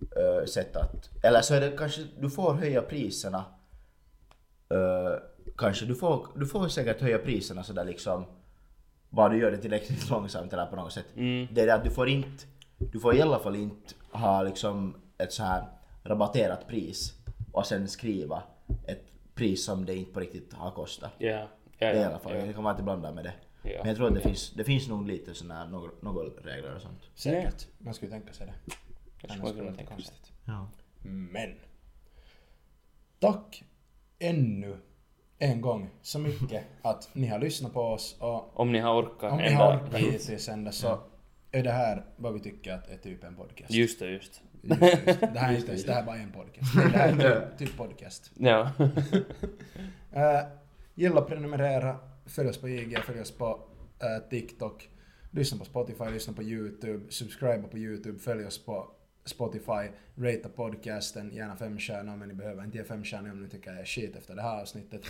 uh, sätt att... Eller så är det kanske, du får höja priserna. Uh, kanske, du får, du får säkert höja priserna sådär liksom. Bara du gör det tillräckligt (laughs) långsamt eller på något sätt. Mm. Det är det att du får inte, du får i alla fall inte ha liksom ett så här rabatterat pris och sen skriva ett pris som det inte på riktigt har kostat. Ja. ja, Det är i alla fall, ja. det kan man inte blanda med det. Ja. Men jag tror att det finns, det finns nog lite här några, några regler och sånt. Säkert. Man skulle tänka sig det. Kanske man det tänka sig. konstigt. Ja. Men. Tack ännu en gång så mycket (laughs) att ni har lyssnat på oss och Om ni har orkat om ni har orkat hit. hittills ända så är det här vad vi tycker att är typ en podcast. Just det, just. Just, just. Det här är (laughs) inte ens, det här är bara en podcast. (laughs) Det här är typ, typ podcast. Ja. Uh, gilla, prenumerera, följ oss på IG, följ oss på eh, TikTok, lyssna på Spotify, lyssna på YouTube, subscriba på YouTube, följ oss på Spotify, ratea podcasten, gärna fem stjärnor men ni behöver inte ge fem stjärnor om ni tycker jag är shit efter det här avsnittet.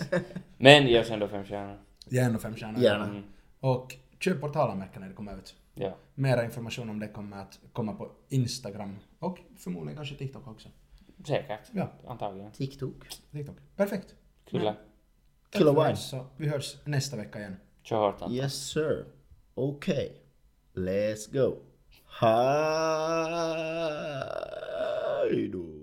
(laughs) Men ge oss ändå fem stjärnor. Ge ändå fem stjärnor. Gärna. Mm. Och köp portalanmärken när det kommer ut. Ja. Mera information om det kommer att komma på Instagram och förmodligen kanske TikTok också. Säkert. Ja, Antagligen. TikTok. TikTok. Perfekt. Kilo för wine. så vi hörs nästa vecka igen. Kör hårt. Yes sir. Okay. Let's go. Hej då.